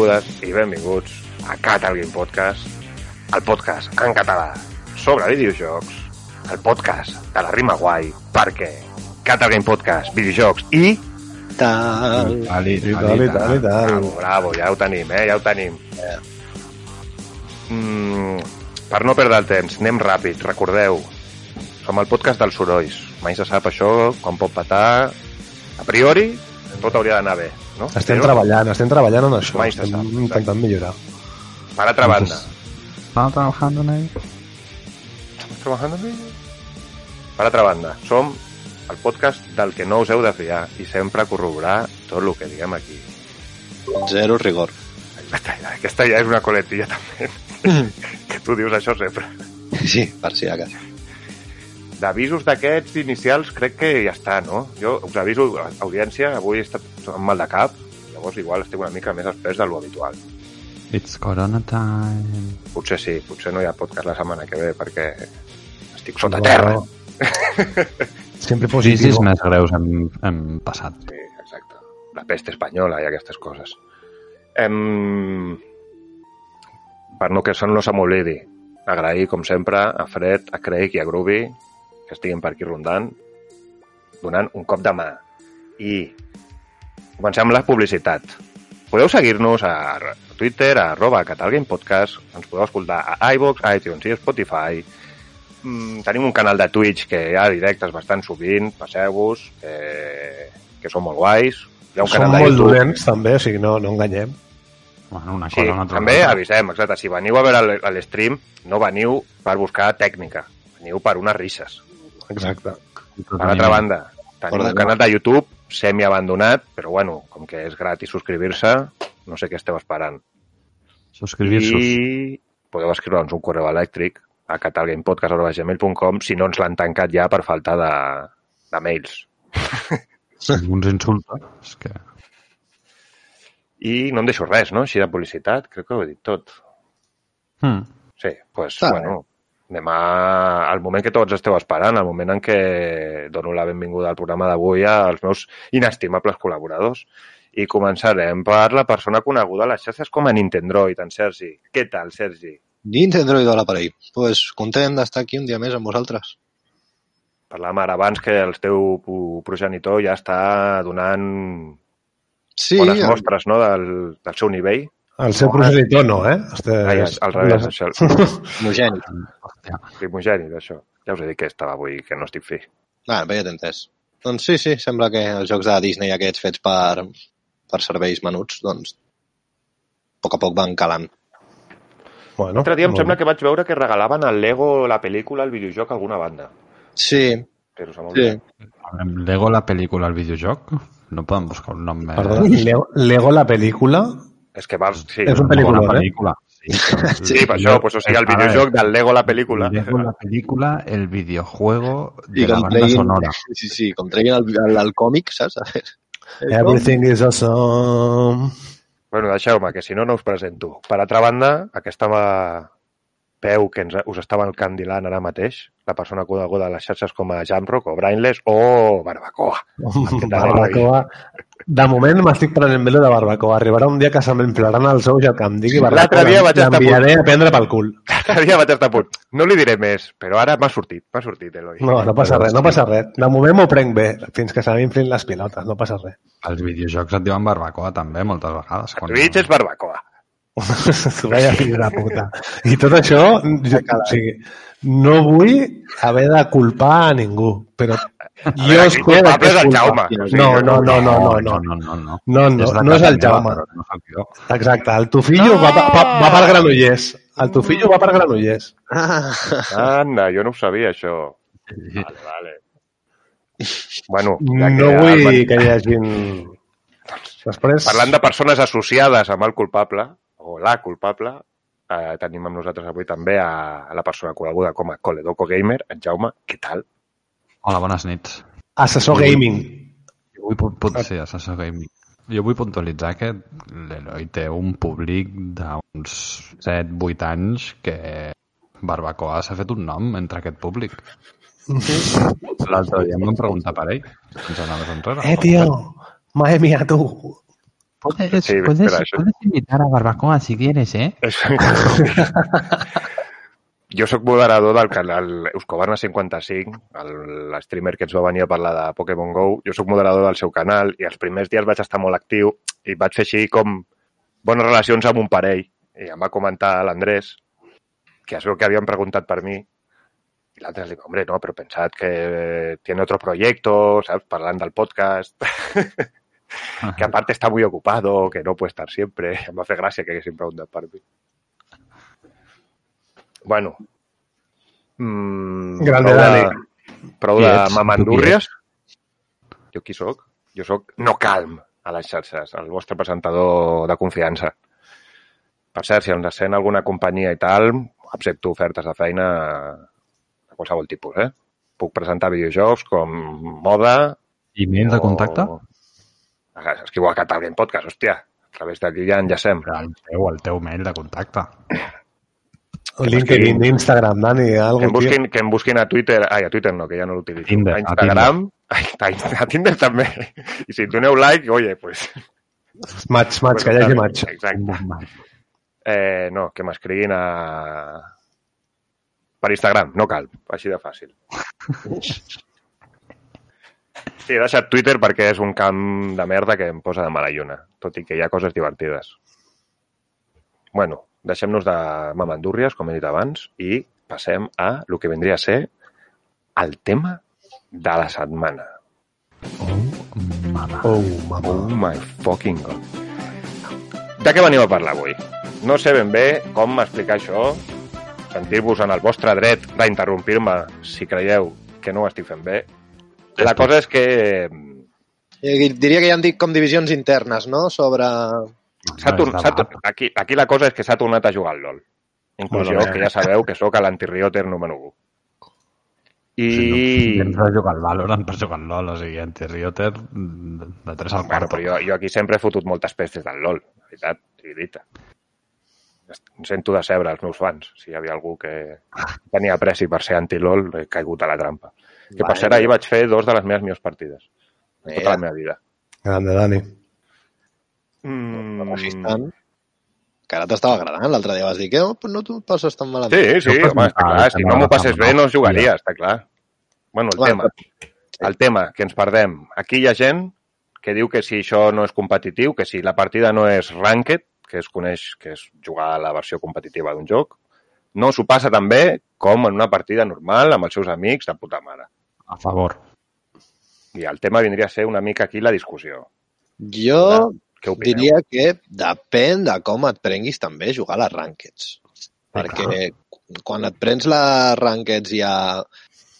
Benvingudes i benvinguts a Catal Game Podcast, el podcast en català sobre videojocs, el podcast de la rima guai, perquè Catal Game Podcast, videojocs i... Tal. Tal, i tal, i tal. Bravo, ja ho tenim, eh? Ja ho tenim. Mm, per no perdre el temps, anem ràpid, recordeu, som el podcast dels sorolls. Mai se sap això, com pot petar. A priori, tot hauria d'anar bé, no? Estem Però, treballant, estem treballant en això. Mai se estem sap, intentant millorar. Per altra banda, ¿Están trabajando en ello? trabajando en ello. Per altra banda, som el podcast del que no us heu de fiar i sempre corroborar tot el que diguem aquí. Zero rigor. Aquesta, aquesta ja és una coletilla també, que tu dius això sempre. Sí, per si acas. D'avisos d'aquests inicials crec que ja està, no? Jo us aviso, audiència, avui he estat amb mal de cap, llavors igual estic una mica més espès de lo habitual. It's Corona time. Potser sí, potser no hi ha podcast la setmana que ve perquè estic sota terra. Sempre Crisis positiu. més greus hem, hem passat. Sí, exacte. La peste espanyola i aquestes coses. Em... Per no que això no se m'oblidi, agrair, com sempre, a Fred, a Craig i a Groovy que estiguin per aquí rondant, donant un cop de mà. I comencem amb la publicitat. Podeu seguir-nos a Twitter, a arroba catalgamepodcast, ens podeu escoltar a iVoox, iTunes i Spotify, Mm, tenim un canal de Twitch que hi ha directes bastant sovint, passeu-vos, eh, que són molt guais. Hi ha un Som canal de molt YouTube. dolents, també, o sigui, no, no enganyem. Bueno, una Sí, cosa o una altra. també cosa. avisem, exacte. Si veniu a veure l- a l'stream, no veniu per buscar tècnica, veniu per unes risses. Exacte. Per altra banda, tenim un canal de YouTube semi-abandonat, però bueno, com que és gratis subscriure-se, no sé què esteu esperant. Subscribir-se. I podeu escriure'ns un correu elèctric a catalgamepodcast.gmail.com si no ens l'han tancat ja per falta de, de mails. Uns insulta. És que... I no em deixo res, no? Així de publicitat, crec que ho he dit tot. Hmm. Sí, doncs, pues, Està bueno, a... al moment que tots esteu esperant, al moment en què dono la benvinguda al programa d'avui als meus inestimables col·laboradors. I començarem per la persona coneguda a les xarxes com a Nintendroid, en Sergi. Què tal, Sergi? Nintendo i de l'aparell. pues, content d'estar aquí un dia més amb vosaltres. Parlàvem ara abans que el teu pro- progenitor ja està donant Sí, bones el- mostres no, del, del seu nivell. El seu progenitor no, eh? Este, Ai, al revés, això. Hòstia. primogènit, això. Ja us he dit que estava avui, que no estic fi. Ah, bé, ja t'he entès. Doncs sí, sí, sembla que els jocs de Disney aquests fets per, per serveis menuts, doncs, a poc a poc van calant. Bueno, L'altre dia em sembla que vaig veure que regalaven el Lego, la pel·lícula, el videojoc a alguna banda. Sí, Però se m'ha sí. oblidat. Lego la pel·lícula, el videojoc? No podem buscar un nom. Perdó, Lego, Lego la pel·lícula... És que va... Sí, És un Lego pel·lícula, la eh? Pel·lícula. Sí, però- sí per això, pues, o sigui, el A veure, videojoc del Lego, la pel·lícula. Lego la pel·lícula, el videojuego de I la com banda treguin, sonora. sí, sí, com treguin el, el, el còmic, saps? A veure. Everything is awesome. Bueno, deixeu-me, que si no, no us presento. Per altra banda, aquesta mà- peu que ens, us estava encandilant ara mateix, la persona coneguda a les xarxes com a Jamrock o Brainless o Barbacoa. Barbacoa. De moment m'estic prenent velo de barbacoa. Arribarà un dia que se m'emplaran els ous i el que em digui L'altre barbacoa dia vaig estar a l'enviaré a prendre pel cul. Cada dia vaig estar a punt. No li diré més, però ara m'ha sortit, m'ha sortit, Eloi. No, no passa res, no passa res. De moment m'ho prenc bé, fins que se m'inflin les pilotes, no passa res. Els videojocs et diuen barbacoa també, moltes vegades. A Twitch és Barbacoa. Vaya fill de puta. I tot això, jo, o sigui, no vull haver de culpar a ningú, però A jo veure, es aquí culpable és el Jaume. o sigui, No, no, no, no, no, no, no. no, no, no. No, no, és el Jaume. Exacte, el Tufillo va, va, va, va per Granollers. El Tufillo va per Granollers. Ah, Anda, jo no ho sabia, això. Vale, vale. Bueno, ja No vull que hi hagin... Després... Parlant de persones associades amb el culpable, o la culpable, eh, tenim amb nosaltres avui també a, a la persona coneguda com a Coledoco Gamer, en Jaume. Què tal? Hola, bones nits. Assessor gaming. Jo vull, pu- pu- sí, assessor gaming. Jo vull puntualitzar que l'Eloi té un públic d'uns 7-8 anys que Barbacoa s'ha fet un nom entre aquest públic. L'altre dia em van preguntar per ell. Eh, tio, madre mía, tu. Puedes, Sí, puedes, puedes invitar a Barbacoa si quieres, ¿eh? jo sóc moderador del canal Euskobarna 55, el- l'streamer que ens va venir a parlar de Pokémon GO. Jo sóc moderador del seu canal i els primers dies vaig estar molt actiu i vaig fer així com bones relacions amb un parell. I em va comentar l'Andrés, que es veu que havien preguntat per mi, i l'altre li dic, hombre, no, però pensat que tiene otro proyecto, saps? Parlant del podcast, que aparte está muy ocupado, que no puede estar siempre. Em va fer gràcia que haguessin preguntat per mi. Bueno. Mm, Grande Dani. de, prou Qui de ets? Tu qui mamandúrries. Jo qui sóc? Jo sóc No Calm a les xarxes, el vostre presentador de confiança. Per cert, si ens sent alguna companyia i tal, accepto ofertes de feina de qualsevol tipus, eh? Puc presentar videojocs com moda... E-mail de contacte? O... Escriu a Catalgen Podcast, hòstia. A través d'aquí ja enllacem. El teu, el teu mail de contacte. O LinkedIn, Instagram, Dani, Que em, algo, tio. busquin, que em busquin a Twitter... Ai, a Twitter no, que ja no l'utilitzo. Tinder, a a Instagram. Ai, a, a Tinder també. I si doneu like, oye, pues... Match, match, que hi hagi match. Exacte. Eh, no, que m'escriguin a... Per Instagram, no cal, així de fàcil. Sí, he deixat Twitter perquè és un camp de merda que em posa de mala lluna, tot i que hi ha coses divertides. Bueno, deixem-nos de mamandúrries, com he dit abans, i passem a el que vendria a ser el tema de la setmana. Mama. Oh, mama. Oh my fucking god. De què venim a parlar avui? No sé ben bé com explicar això, sentir-vos en el vostre dret d'interrompir-me si creieu que no ho estic fent bé. La cosa és que Eh, Diria que hi han dit com divisions internes, no?, sobre... No, debat. tor- aquí, aquí la cosa és que s'ha tornat a jugar al LOL. Inclús Bueno, jo, que ja sabeu que sóc l'antirioter número 1. I... Si no, tens de jugar al Valorant per jugar al LOL, o sigui, anti-Rioter de de 3 al Bueno, 4. però jo, jo aquí sempre he fotut moltes pestes del LOL, la veritat, sigui dita. Em sento de cebre els meus fans. Si hi havia algú que tenia pressi per ser anti-LOL, he caigut a la trampa. Que per Vale. cert, ahir vaig fer dos de les meves millors partides. De tota Mira. la meva vida. Grande, Dani. Mm. Que ara t'estava agradant. L'altre dia vas dir que oh, pues no t'ho passes tan malament. Sí, sí, home, està ah, clar. Si no m'ho passes bé, no jugaria, està clar. Bueno, el Bueno, tema. El tema, que ens perdem. Aquí hi ha gent que diu que si això no és competitiu, que si la partida no és ranked, que es coneix que és jugar a la versió competitiva d'un joc, no s'ho passa tan bé com en una partida normal amb els seus amics de puta mare. A favor. I el tema vindria a ser una mica aquí la discussió. Jo Què opineu? diria que depèn de com et prenguis també jugar a les rankeds. Perquè quan et prens les rankeds ja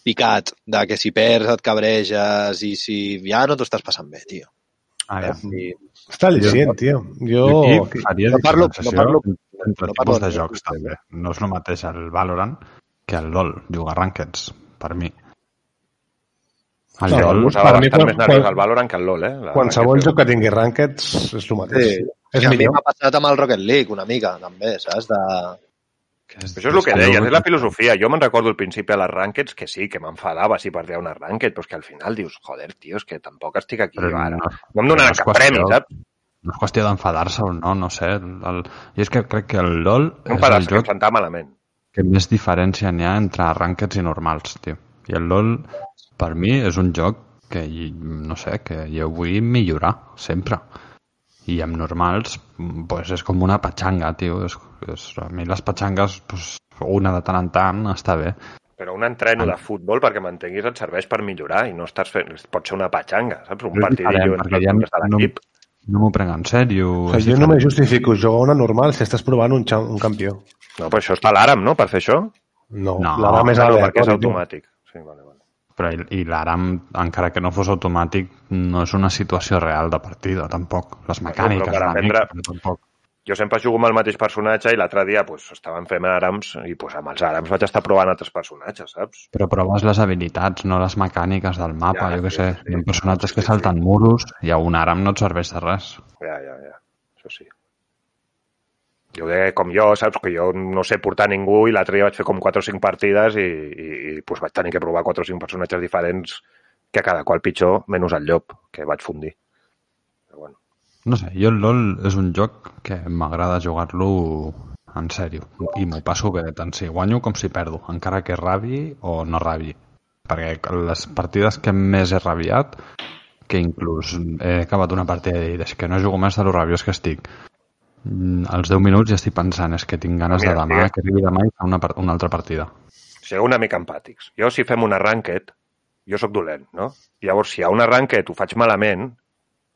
picat de que si perds et cabreges i si ja no t'ho estàs passant bé, tio. Ah, ja. I, Està al·licient, tio. Jo... Jo no parlo- no parlo- entre no parlo tipus de de- jocs, també. No és el mateix el Valorant que el LoL, jugar rankeds, per mi. El No, LoL, posava per mi, bastant quan- més nerviós quan- al Valorant que al LoL, eh? La Qualsevol joc que tingui rankeds és el mateix. Sí. És I a mi millor. m'ha passat amb el Rocket League una mica, també, saps? De... que és, Això és el que deies, és la filosofia. Jo me'n recordo al principi a les rankeds que sí, que m'enfadava si perdia una ranked, però que al final dius, joder, tio, és que tampoc estic aquí Però ara. no, No em donaran no cap qüestió- premi, saps? no és qüestió d'enfadar-se o no, no sé. El, el, jo és que crec que el LoL No és el que joc sentava malament. que més diferència n'hi ha entre rankeds i normals, tio. I el LoL, per mi, és un joc que, no sé, que jo vull millorar, sempre. I amb normals, pues, és com una patxanga, tio. És, és, a mi les patxangues, pues, una de tant en tant, està bé. Però un entreno de futbol, perquè m'entenguis, et serveix per millorar i no estàs fent... Pot ser una patxanga, saps? Un és diferent, entre ja de no- l'equip. No m'ho prenc en sèrio. O és sigui, jo no me justifico jugar una normal si estàs provant un, un campió. No, però això està a l'ARAM, no?, per fer això? No, No, més Ah, no, perquè és automàtic. Sí, vale, vale. Però i, i l'ARAM, encara que no fos automàtic, no és una situació real de partida, tampoc. Les mecàniques però per una aprendre- però tampoc. Jo sempre jugo amb el mateix personatge i l'altre dia pues, estàvem fent àrams i pues, amb els àrams vaig estar provant altres personatges, saps? Però proves les habilitats, no les mecàniques del mapa, Ja, jo què sí, sé. sí. Hi ha personatges Sí, que sí. salten muros i a un àram no et serveix de res. Ja, ja, ja. Això sí. Jo deia com jo, saps? Que jo no sé portar ningú i l'altre dia vaig fer com 4 o 5 partides i, i, i pues, vaig tenir que provar 4 o 5 personatges diferents que cada qual pitjor, menys el llop, que vaig fundir. Però bueno. No sé, jo el LoL és un joc que m'agrada jugar-lo en sèrio i m'ho passo bé, tant si guanyo com si perdo, encara que rabi o no rabi. Perquè les partides que més he rabiat, que inclús he acabat una partida i és que no jugo més de lo rabiós que estic, als 10 minuts ja estic pensant és que tinc ganes Mira, de demà, mira. que arribi demà i fer una, una altra partida. Sigueu una mica empàtics. Jo, si fem un ranked, jo sóc dolent, no? Llavors, si hi ha un ranked ho faig malament,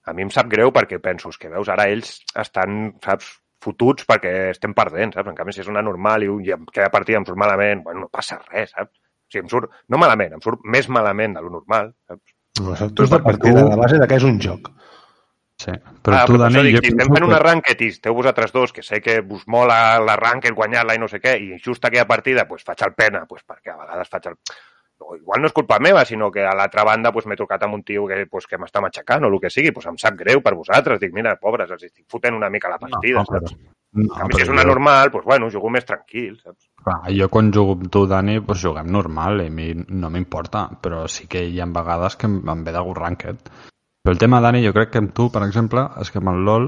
a mi em sap greu perquè penso, que veus, ara ells estan, saps, fotuts perquè estem perdent, saps? En canvi, si és una normal i, un- i en cada partida em surt malament, bueno, no passa res, saps? O sigui, em surt, no malament, em surt més malament de lo normal, saps? No, això, tu partir de la base de que és un joc. Sí, però ah, tu, però per Dani, dic, jo si estem fent que- una ranked i esteu vosaltres dos, que sé que us mola la ranked, guanyar-la i no sé què, i just aquella partida pues, faig el pena, pues, perquè a vegades faig el... O igual no és culpa meva, sinó que a l'altra banda pues, m'he trucat amb un tio que, pues, que m'està matxacant o el que sigui, pues, em sap greu per vosaltres. Dic, mira, pobres, els estic fotent una mica la partida, no, però, saps? no, En canvi, si és una jo- normal, pues, bueno, jugo més tranquil, saps? Clar, jo quan jugo amb tu, Dani, doncs juguem normal i a mi no m'importa, però sí que hi ha vegades que em, ve de gust ranked. Però el tema, Dani, jo crec que amb tu, per exemple, és que amb el LoL,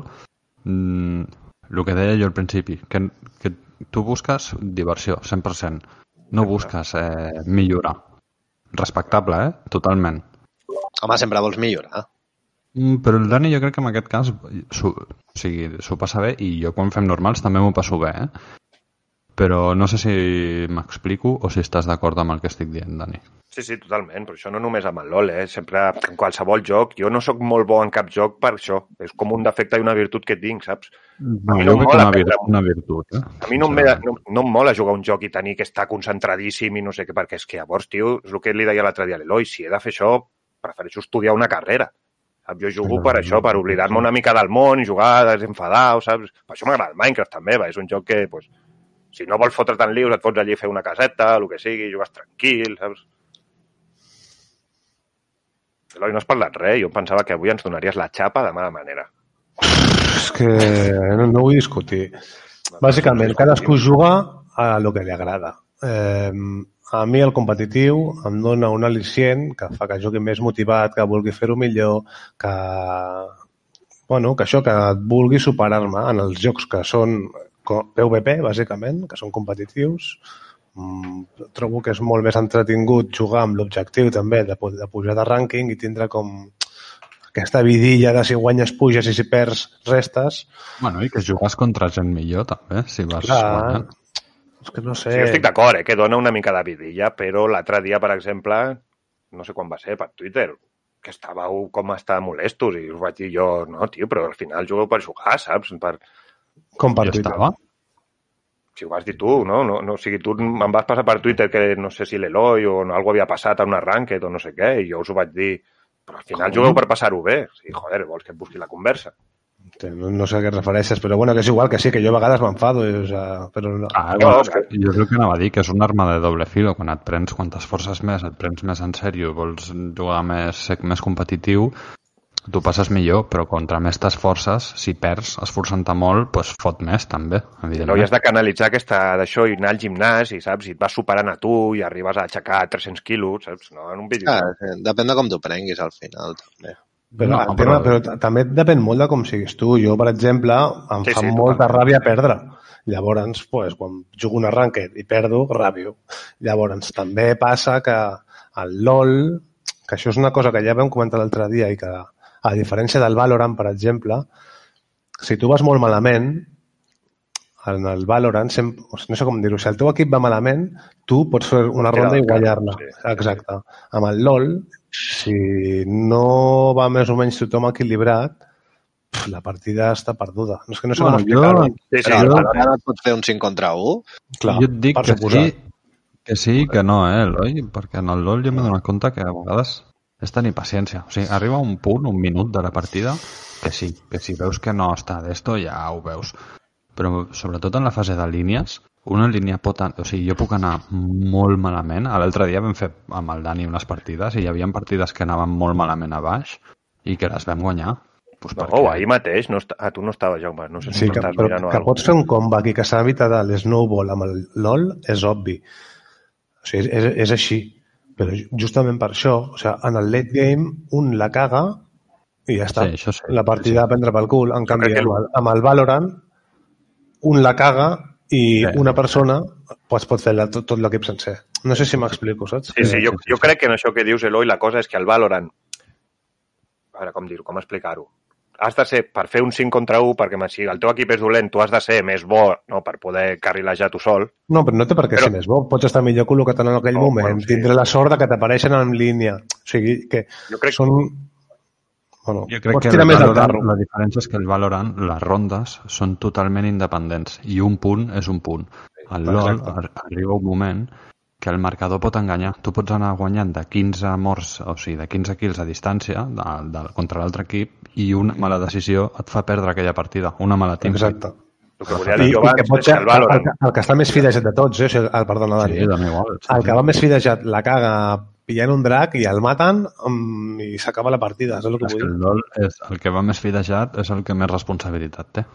mm, el que deia jo al principi, que, que tu busques diversió, 100%. No busques eh, millorar. Respectable, eh? Totalment. Home, sempre vols millorar. Mm, Però el Dani jo crec que en aquest cas s'ho o sigui, passa bé i jo quan fem normals també m'ho passo bé, eh? Però no sé si m'explico o si estàs d'acord amb el que estic dient, Dani. Sí, sí, totalment, però això no només amb el LoL, eh? Sempre, en qualsevol joc, jo no sóc molt bo en cap joc per això. És com un defecte i una virtut que tinc, saps? No, mi jo no em crec que una, vir prendre- una virtut, eh? A mi no em, no, no em mola jugar un joc i tenir que estar concentradíssim i no sé què, perquè és que llavors, tio, és el que li deia l'altre dia a l'Eloi, si he de fer això, prefereixo estudiar una carrera. Saps? Jo jugo per això, per oblidar-me una mica del món, jugar desenfadat, saps? Per això m'agrada el Minecraft també, va. és un joc que, pues, si no vols fotre't en lius, et fots allí a fer una caseta, el que sigui, jugues tranquil, saps? Eloi, no has parlat res, jo pensava que avui ens donaries la xapa de mala manera. És que no, no vull discutir. Bàsicament, cadascú juga a lo que li agrada. Eh, a mi el competitiu em dona un al·licient que fa que jugui més motivat, que vulgui fer-ho millor, que, bueno, que això, que vulgui superar-me en els jocs que són PvP, bàsicament, que són competitius. Mm, trobo que és molt més entretingut jugar amb l'objectiu també de, de pujar de rànquing i tindre com aquesta vidilla de si guanyes puges i si perds restes. Bueno, i que jugues contra gent millor, també, si vas Clar, guanyant. és que no sé... Sí, jo estic d'acord, eh, que dona una mica de vidilla, però l'altre dia, per exemple, no sé quan va ser, per Twitter, que estàveu com a estar molestos i us vaig dir jo, no, tio, però al final jugueu per jugar, saps? Per... Com per Jo Twitter. estava. Si ho vas dir tu, no? no, no o sigui, tu em vas passar per Twitter que no sé si l'Eloi o no, algú havia passat a un ranked o no sé què, i jo us ho vaig dir, però al final jugueu per passar-ho bé. Sí, joder, vols que et busqui la conversa. No, no sé a què et refereixes, però bueno, que és igual, que sí, que jo a vegades m'enfado, o sea, però no. Ah, No, bueno, és que- jo crec que anava a dir que és una arma de doble filo. Quan et prens, quan t'esforces més, et prens més en sèrio, vols jugar més, ser més competitiu, tu passes millor, però contra més t'esforces, si perds esforçant-te molt, doncs fot més també, evidentment. has de canalitzar aquesta d'això i anar al gimnàs i saps, i et vas superant a tu i arribes a aixecar 300 quilos, saps? No, en un vídeo. Ah, sí, depèn de com t'ho prenguis al final, també. Però, No, tema, però- però... també depèn molt de com siguis tu. Jo, per exemple, em Sí, fa sí, molta totalment. ràbia perdre. Llavors, pues, quan jugo un arranque i perdo, ràbio. Llavors, també passa que el LOL, que això és una cosa que ja vam comentar l'altre dia i que, a diferència del Valorant, per exemple, si tu vas molt malament, en el Valorant, sempre, no sé com dir-ho, si el teu equip va malament, tu pots fer una ronda i guanyar-la. sí. Exacte. Amb el LOL, si no va més o menys tothom equilibrat, la partida està perduda. No és que no sé Bueno, com explicar-ho. Sí, sí, Però jo- et pots fer un 5 contra 1? Clar, jo et dic que suposar. sí, que sí que no, eh, Eloi? Perquè en el LoL jo m'he donat compte que a vegades és tenir paciència. O sigui, arriba un punt, un minut de la partida, que sí, que si veus que no està d'esto ja ho veus. Però sobretot en la fase de línies, una línia pot... O sigui, jo puc anar molt malament. A L'altre dia vam fer amb el Dani unes partides i hi havia partides que anaven molt malament a baix i que les vam guanyar. Pues No, perquè... ahir mateix, no està... ah, tu no estaves, Jaume, no sé si Sí, que, estàs però, mirant que pots fer un comeback i que s'evita de l'snowball amb el LOL és obvi. O sigui, és, és així. Però justament per això, o sigui, en el late game, un la caga i ja està. Sí, això sí. La partida a prendre pel cul. En canvi, que amb el, amb el Valorant, un la caga i Sí. una persona pues, pot fer la, tot, tot l'equip sencer. No sé si m'explico, saps? Sí, sí, jo, sí, sí, jo crec que en això que dius, Eloi, la cosa és que el Valorant... A veure, com dir-ho, com explicar-ho? Has de ser, per fer un 5 contra 1, perquè si el teu equip és dolent, tu has de ser més bo no, per poder carrilejar tu sol. No, però no té per què Però- ser més bo. Pots estar millor col·locat en aquell Oh, moment. bueno, sí. Tindre la sort de que t'apareixen en línia. O sigui, que Jo crec són... Bueno, Jo crec que el més Valorant, la diferència és que el Valorant, les rondes són totalment independents i un punt és un punt. Al LoL Exacte. arriba un moment que el marcador pot enganyar. Tu pots anar guanyant de 15 morts, o sigui, de 15 kills a distància de, de, contra l'altre equip i una mala decisió et fa perdre aquella partida. Una mala teamfight. Exacte. El que volia I, dir jo que abans pot és ser que el el, el, Valorant... que- el que està més fidejat de tots, eh? El, perdona, Sí, Dani. dona igual. Sí, el sí. que va més fidejat la caga pillant un drac i el maten um, i s'acaba la partida, saps el que És que vull el? LoL és el que va més fidejat és el que més responsabilitat té.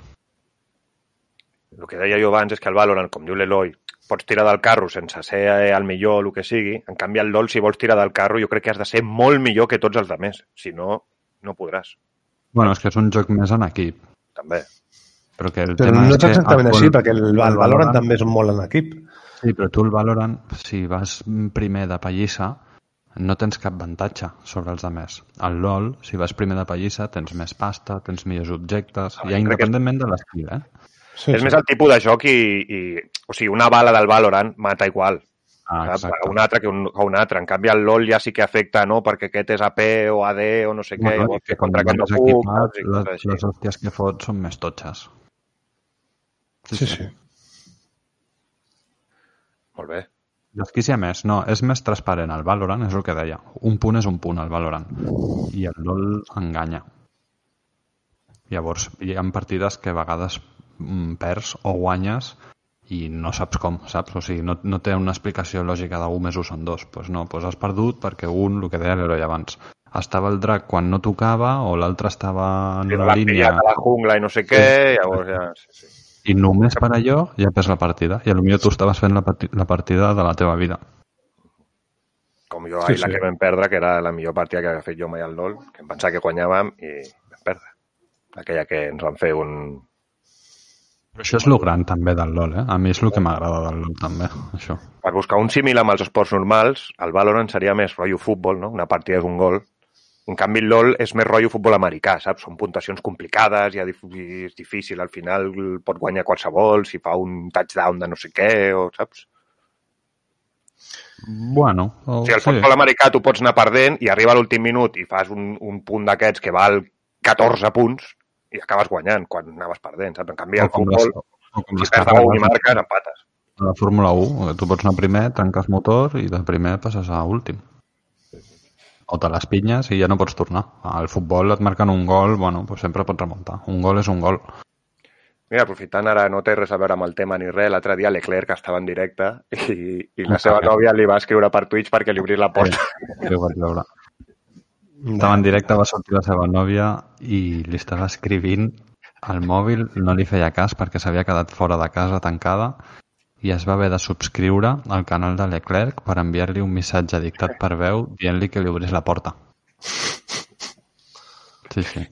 El que deia jo abans és que el Valorant, com diu l'Eloi, pots tirar del carro sense ser eh, el millor o el que sigui. En canvi, el LoL, si vols tirar del carro, jo crec que has de ser molt millor que tots els altres. Si no, no podràs. Bueno, és que és un joc més en equip. També. Però, que el Però tema no és exactament el així, perquè el, el Valorant també és molt en equip. Sí, però tu el Valorant, si vas primer de pallissa, no tens cap avantatge sobre els altres. Al LoL, si vas primer de pallissa, tens més pasta, tens millors objectes, Ah, ja crec que- independentment de l'estil, eh? Sí, és més el tipus de joc i, i... O sigui, una bala del Valorant mata igual. Ah. Un altre que un, que un altre. En canvi, el LoL ja sí que afecta, no? Perquè aquest és AP o AD o no sé què. Bueno, i que contra aquest no puc, les, així. les hòsties que fots són més totxes. sí, sí. Molt bé. Desquicia més, no, és més transparent el Valorant, és el que deia. Un punt és un punt, el Valorant. I el LoL enganya. Llavors, hi ha partides que a vegades perds o guanyes i no saps com, saps? O sigui, no, no té una explicació lògica 1 més 1 són 2. Pues no, pues has perdut perquè un, el que deia l'heroi abans, estava el drac quan no tocava o l'altre estava en I la línia a la jungla i no sé què, llavors ja... Sí, sí. i només per allò ja perds la partida. I potser tu estaves fent la, parti- la partida de la teva vida. Com jo, Sí, sí, la sí. que vam perdre, que era la millor partida que havia fet jo mai al LoL, que em pensava que guanyàvem i vam perdre. Aquella que ens van fer un... Però això és lo gran també del LoL, eh? A mi és el que m'agrada del LoL també, això. Per buscar un símil amb els esports normals, el Valorant seria més rotllo futbol, no? Una partida és un gol. En canvi, el LoL és més rotllo futbol americà, saps? Són puntuacions complicades, ja és difícil, al final pot guanyar qualsevol, si fa un touchdown de no sé què, o saps? Bueno, o, O sigui, el futbol americà tu pots anar perdent i arriba a l'últim minut i fas un, un punt d'aquests que val 14 punts i acabes guanyant quan anaves perdent, saps? En canvi, el futbol, com si perds un i carreres marques, empates. a la Fórmula 1, que tu pots anar primer, tanques motor i de primer passes a últim. O te les pinyes i ja no pots tornar. Al futbol et marquen un gol, bueno, pues sempre pots remuntar. Un gol és un gol. Mira, aprofitant ara, no té res a veure amb el tema ni res, l'altre dia Leclerc estava en directe i, i la seva nòvia li va escriure per Twitch perquè li obrís la porta. Sí, ho vaig veure. Estava en directe, va sortir la seva nòvia i li estava escrivint al mòbil, no li feia cas perquè s'havia quedat fora de casa tancada i es va haver de subscriure al canal de Leclerc per enviar-li un missatge dictat per veu dient-li que li obrís la porta. Sí, sí.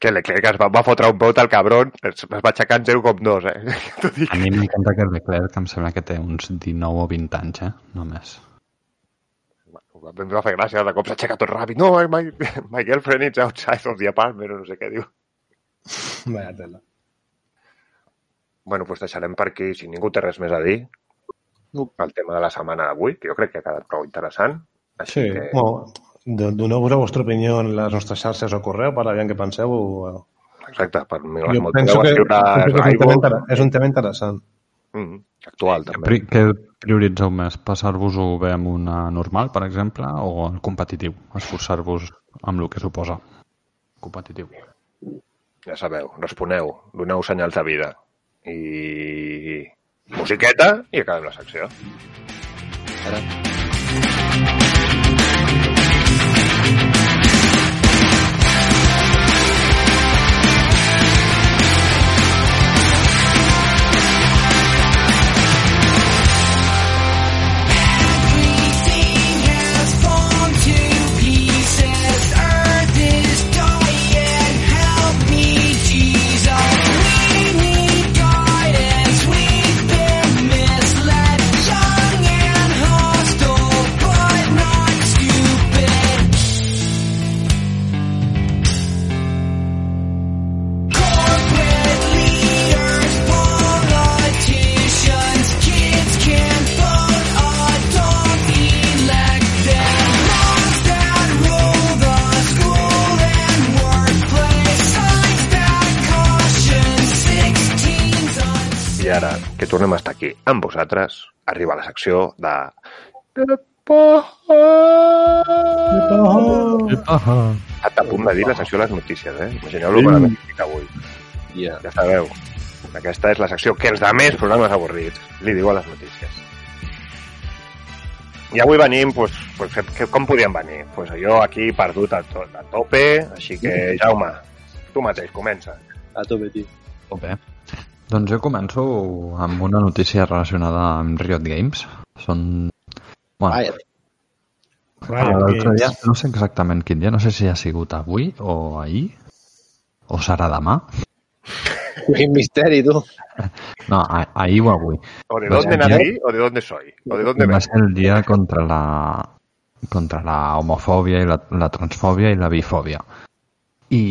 Que Leclerc es va, va fotre un peut al cabron, es, es va aixecar en 0,2, eh? A mi m'encanta que el Leclerc em sembla que té uns 19 o 20 anys, eh? Només. Em va fer gràcia, de cop s'aixeca tot ràpid. No, my, my girlfriend is outside of the apartment, no sé què diu. Vaya tela. Bueno, doncs deixarem per aquí, si ningú té res més a dir, el tema de la setmana d'avui, que jo crec que ha quedat prou interessant. Així Sí, que, bueno, do- doneu-vos la vostra opinió en les nostres xarxes o correu per aviam què penseu. O... exacte, per mi Jo penso que, escriure que és, un tema és un tema interessant. Mm, actual, també. Pri què prioritzeu més? Passar-vos-ho bé amb una normal, per exemple, o el competitiu? Esforçar-vos amb el que suposa competitiu. Ja sabeu, responeu, doneu senyals de vida. I musiqueta i acabem la secció. Everything que tornem a estar aquí amb vosaltres, arriba la secció de... De por. Està a punt de dir la secció de les notícies, eh? Imagineu-lo Sí. quan hem estic avui. Yeah. Ja sabeu. Aquesta és la secció que els de més programes avorrits li diu a les notícies. I avui venim, pues, pues, que, com podíem venir? Pues jo aquí perdut a, to a tope, així que, Jaume, tu mateix, comença. A tope, tio. Molt bé. Doncs jo començo amb una notícia relacionada amb Riot Games. Són... Bueno, Riot. l'altre dia, no sé exactament quin dia, no sé si ha sigut avui o ahir, o serà demà. Quin misteri, tu. No, ahir o avui. O de dónde nací o de dónde soy. O de dónde Va ser el dia contra la, contra la homofòbia i la, la transfòbia i la bifòbia. I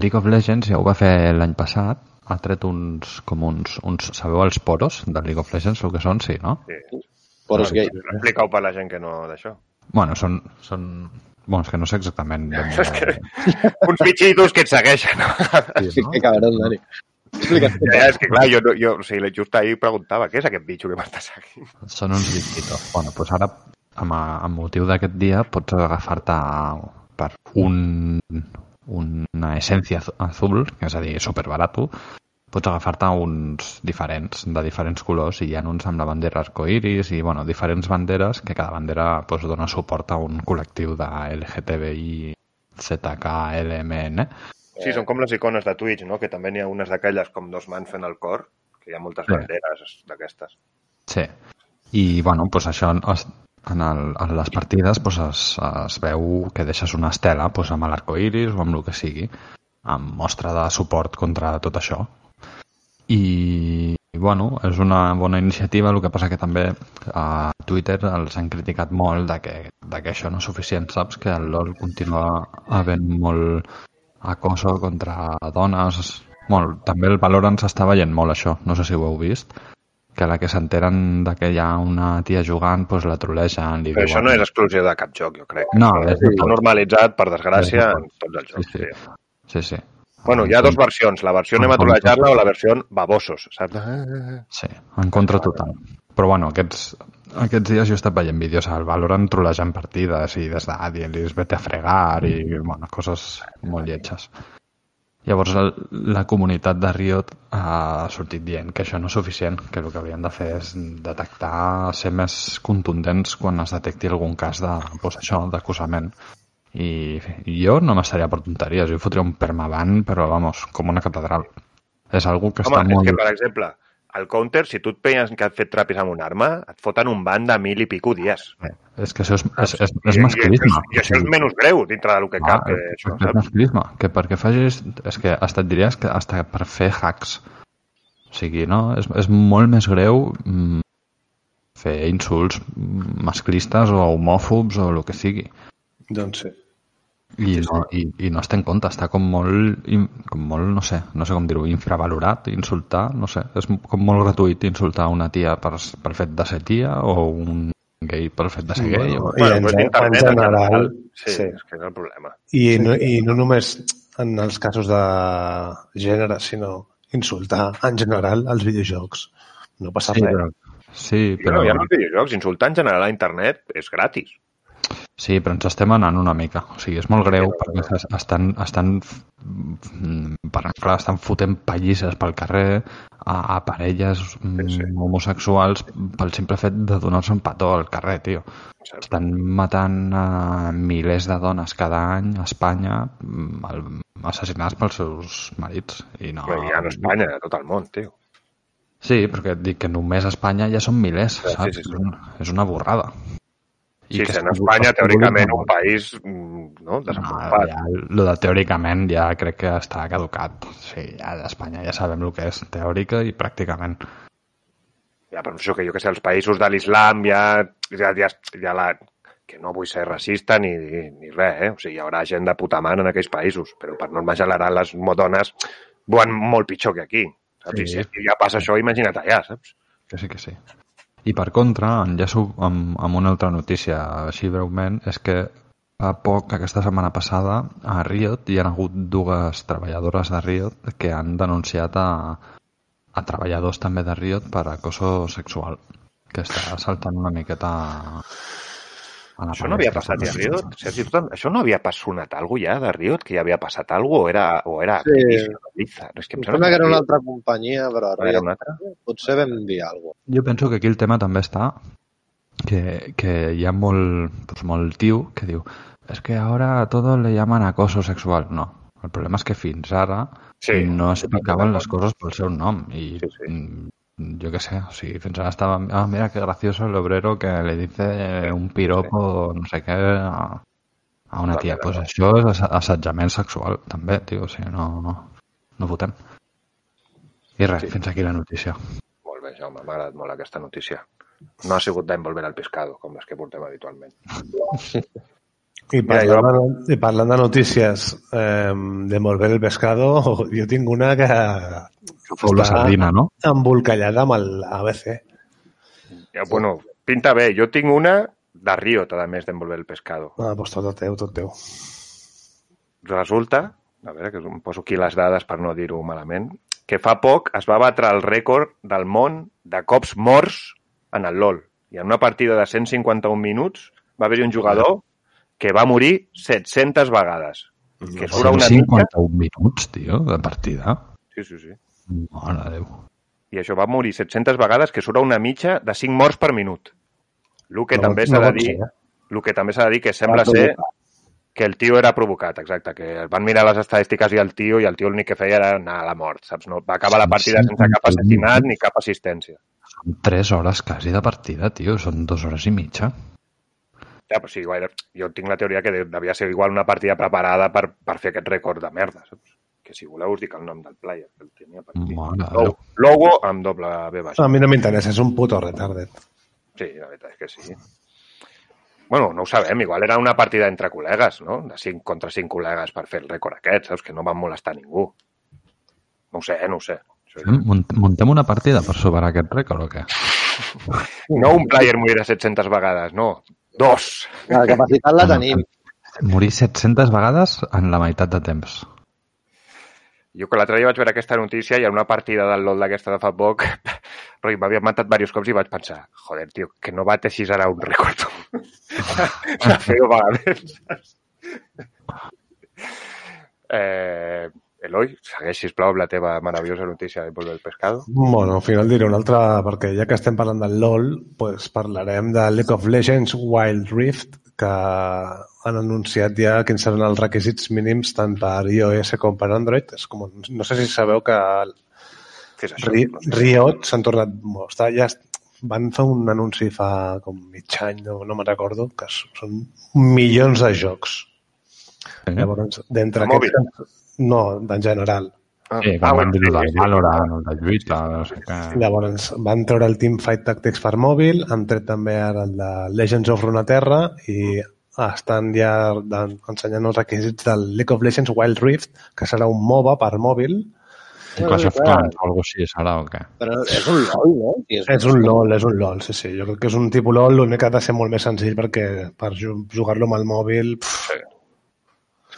League of Legends ja ho va fer l'any passat, ha tret uns, com uns, uns, sabeu els poros de League of Legends, el que són, sí, no? Sí. Poros gay. Explica-ho per la gent que no d'això. Bueno, són, són, bueno, és que no sé exactament. ben. És que uns bitxitos que et segueixen. No? Sí, no? Que cabrón, Dani. Explica. Ja, és que clar, jo, no- jo o sigui, just ahir preguntava què és aquest bitxo que m'està seguint. Són uns bichitos. Bueno, doncs ara, amb, amb motiu d'aquest dia, pots agafar-te per un, una essència azu- azul, que és a dir, superbarato, pots agafar-te uns diferents, de diferents colors, i hi ha uns amb la bandera arcoiris i, bueno, diferents banderes, que cada bandera doncs, dona suport a un col·lectiu de LGTBI, ZKLMN. Sí, són com les icones de Twitch, no? Que també n'hi ha unes d'aquelles com dos mans fent el cor, que hi ha moltes Sí. banderes d'aquestes. Sí. I, bueno, doncs això en, el, en les partides doncs es, es veu que deixes una estela doncs amb l'arcoiris o amb el que sigui, amb mostra de suport contra tot això. I, bueno, és una bona iniciativa, el que passa que també a Twitter els han criticat molt de que, de que això no és suficient, saps? Que el LoL continua havent molt acoso contra dones. Bueno, també el Valorant s'està veient molt això, no sé si ho heu vist que a la que s'enteren de que hi ha una tia jugant, doncs la trolegen. Li Però això no és exclusiu de cap joc, jo crec. No, és de tot. normalitzat, per desgràcia, en tots els jocs. sí. Sí. Sí, sí. Bueno, hi ha dues versions, la versió anem a trolejar-la o la versió babosos, saps? Sí, en contra total. Però bueno, aquests, aquests dies jo he estat veient vídeos al Valorant trolejant partides i des de dient-los vete a fregar i bueno, coses molt lletges. Llavors el, la comunitat de Riot ha sortit dient que això no és suficient, que el que haurien de fer és detectar, ser més contundents quan es detecti algun cas de, doncs això, d'acusament. I jo no m'estaria per tonteries, jo fotria un permaban, però vamos, com una catedral. És algo que Home, està és molt... que, per exemple, al counter, si tu et penyes que has fet trapis amb una arma, et foten un ban de mil i pico dies. És que això és, és, és, és I- masclisme. I, i això és menys greu dintre del que cap, Ah, eh, això, és, saps? masclisme. Que perquè facis... És que hasta et diries que hasta per fer hacks. O sigui, no? És, és molt més greu mm, fer insults masclistes o homòfobs o el que sigui. Doncs sí. I no, i, i no es té en compte, està com molt, com molt, no sé, no sé com dir-ho, infravalorat, insultar, no sé, és com molt gratuït insultar una tia per, per fet de ser tia o un gay per fet de ser gay. o... I en, pues en, d'internet, en general, Sí, sí. és que és el problema. I no, I no només en els casos de gènere, sinó insultar en general als videojocs. No passa Sí, res. però, sí, Però... però, Ja no els videojocs, insultar en general a internet és gratis. Sí, però ens estem anant una mica. O sigui, és molt greu perquè es- estan, estan, mm, per, clar, estan fotent pallisses pel carrer a, a parelles mm, Sí, sí. homosexuals pel simple fet de donar-se un petó al carrer, tio. Saps? Estan matant a milers de dones cada any a Espanya mm, el- assassinats pels seus marits. I no... Però ja no Espanya, a tot el món, tio. Sí, perquè et dic que només a Espanya ja són milers, Sí, sí, saps? sí, sí. És una borrada. Sí, que sent es- Espanya, es- teòricament, un país mm, no, desenvolupat. ja, lo de teòricament ja crec que està caducat. Sí, ja d'Espanya ja sabem el que és teòrica i pràcticament. Ja, però això que jo que sé, els països de l'islam ja, ja, ja, ja la, que no vull ser racista ni, ni res, eh? O sigui, hi haurà gent de puta mare en aquells països, però per norma general les dones van molt pitjor que aquí. Saps? Sí. I si ja passa això, imagina't allà, saps? Que sí, que sí. I per contra, enllaço amb, amb una altra notícia així breument, és que fa poc, aquesta setmana passada, a Riot hi ha hagut dues treballadores de Riot que han denunciat a, a treballadors també de Riot per acoso sexual, que està saltant una miqueta a Això no havia passat ja a Riot? Sergi, això no havia passat alguna ja de Riot? Que ja havia passat alguna o era, o era Sí. Activision? És que em Em sembla que era una altra companyia, però Era Riot, una altra? potser vam dir alguna cosa. Jo penso que aquí el tema també està que, que hi ha molt, pues, molt tio que diu es que ahora a todo le llaman acoso sexual. No, el problema és que fins ara Sí. no explicaven les coses pel seu nom i Sí, sí. Jo què sé, fins ara estava ah, mira que gracioso el obrero que le dice un piropo no sé què a, a una tia, pues això és assetjament sexual també, tio, o sigui, no, no, no votem i res, Sí. fins aquí la notícia Molt bé, Jaume, m'ha agradat molt aquesta notícia. No ha sigut d'envolver al pescado, com les que portem habitualment. I Mira, parlant, de, i parlant de notícies eh, de Volver el Pescado, jo tinc una que fou la sardina, no? embolcallada amb el ABC. Ja, bueno, pinta bé. Jo tinc una de Riot, a més d'envolver el pescado. Ah, doncs tot teu, tot teu. Resulta, a veure, que em poso aquí les dades per no dir-ho malament, que fa poc es va batre el rècord del món de cops morts en el LoL. I en una partida de 151 minuts va haver-hi un jugador que va morir 700 vegades. Que surt a una mitja... 51 minuts, tio, de partida. Sí, sí, sí. Mare de Déu. I això va morir 700 vegades, que surt una mitja de 5 morts per minut. El que No també s'ha no de dir... ser, eh? El que també s'ha de dir que sembla Va ser que el tio era provocat, exacte, que van mirar les estadístiques i el tio, i el tio l'únic que feia era anar a la mort, saps? No, va acabar la partida sense cap assassinat ni cap assistència. Són 3 hores quasi de partida, tio. Són 2 hores i mitja. Ja, però sí, guaire, jo tinc la teoria que de- devia ser igual una partida preparada per, per fer aquest rècord de merda, saps? Que si voleu us dic el nom del player, que el tenia per aquí. Logo, logo amb doble B baixa. A mi no m'interessa, és un puto retarded. Sí, la veritat és que sí. Bueno, no ho sabem, igual era una partida entre col·legues, no? De 5 contra 5 col·legues per fer el rècord aquest, saps? Que no van molestar ningú. No ho sé, no ho sé. Això ja- Mont- Muntem una partida per superar aquest rècord o què? No un player morirà 700 vegades, no. Dos. La capacitat la tenim. Morir 700 vegades en la meitat de temps. Jo que l'altre dia vaig veure aquesta notícia i en una partida del LoL d'aquesta de fa poc m'havien matat diversos cops i vaig pensar joder, tio, que no bateixis ara un rècord de fer-ho vegades. eh, Eloi, segueix, sisplau, amb la teva meravellosa notícia de Volver el Pescado. Bueno, al final diré una altra, perquè ja que estem parlant del LoL, pues parlarem de League of Legends Wild Rift, que han anunciat ja quins seran els requisits mínims tant per iOS com per Android. És com, no sé si sabeu que Què és això? Ri- Riot s'han tornat... bueno, Està, ja est- van fer un anunci fa com mig any, no, no me'n recordo, que són milions de jocs. Sí, Llavors, d'entre De mòbil? No, en general. Ah, sí ah, van dir sí, del sí, sí. Valorant, el de lluita, no sé què. Llavors, van treure el Teamfight Tactics per mòbil, han tret també ara el de Legends of Runeterra i estan ja ensenyant els requisits del League of Legends Wild Rift, que serà un MOBA per mòbil. I Clash of Clans o alguna així serà o què? Però és un LOL, no? I És un LOL, és un LOL, sí, sí. Jo crec que és un tipus LOL, l'únic que ha de ser molt més senzill perquè per ju- jugar-lo amb el mòbil... Pff, És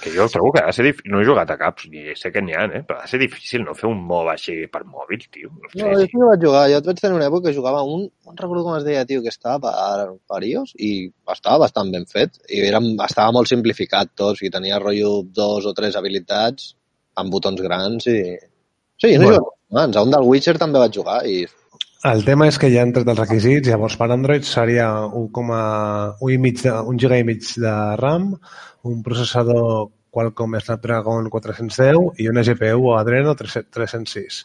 que jo trobo que ha de ser difícil. No he jugat a caps, ni sé que n'hi ha, eh? però ha de ser difícil no fer un MOBA així per mòbil, tio. No sé, No, jo sí que vaig jugar. Jo vaig tenir una època que jugava un... No recordo com es deia, tio, que estava per, per iOS i estava bastant ben fet. I era, estava molt simplificat tot. O sigui, tenia rotllo dos o tres habilitats amb botons grans i... Sí, no Bueno. bueno. abans. A un del Witcher també vaig jugar i... El tema és que ja han tret els requisits, llavors per Android seria 1,1 i mig de, un giga i mig de RAM, un processador Qualcomm Snapdragon 410 i una GPU Adreno 3- 306.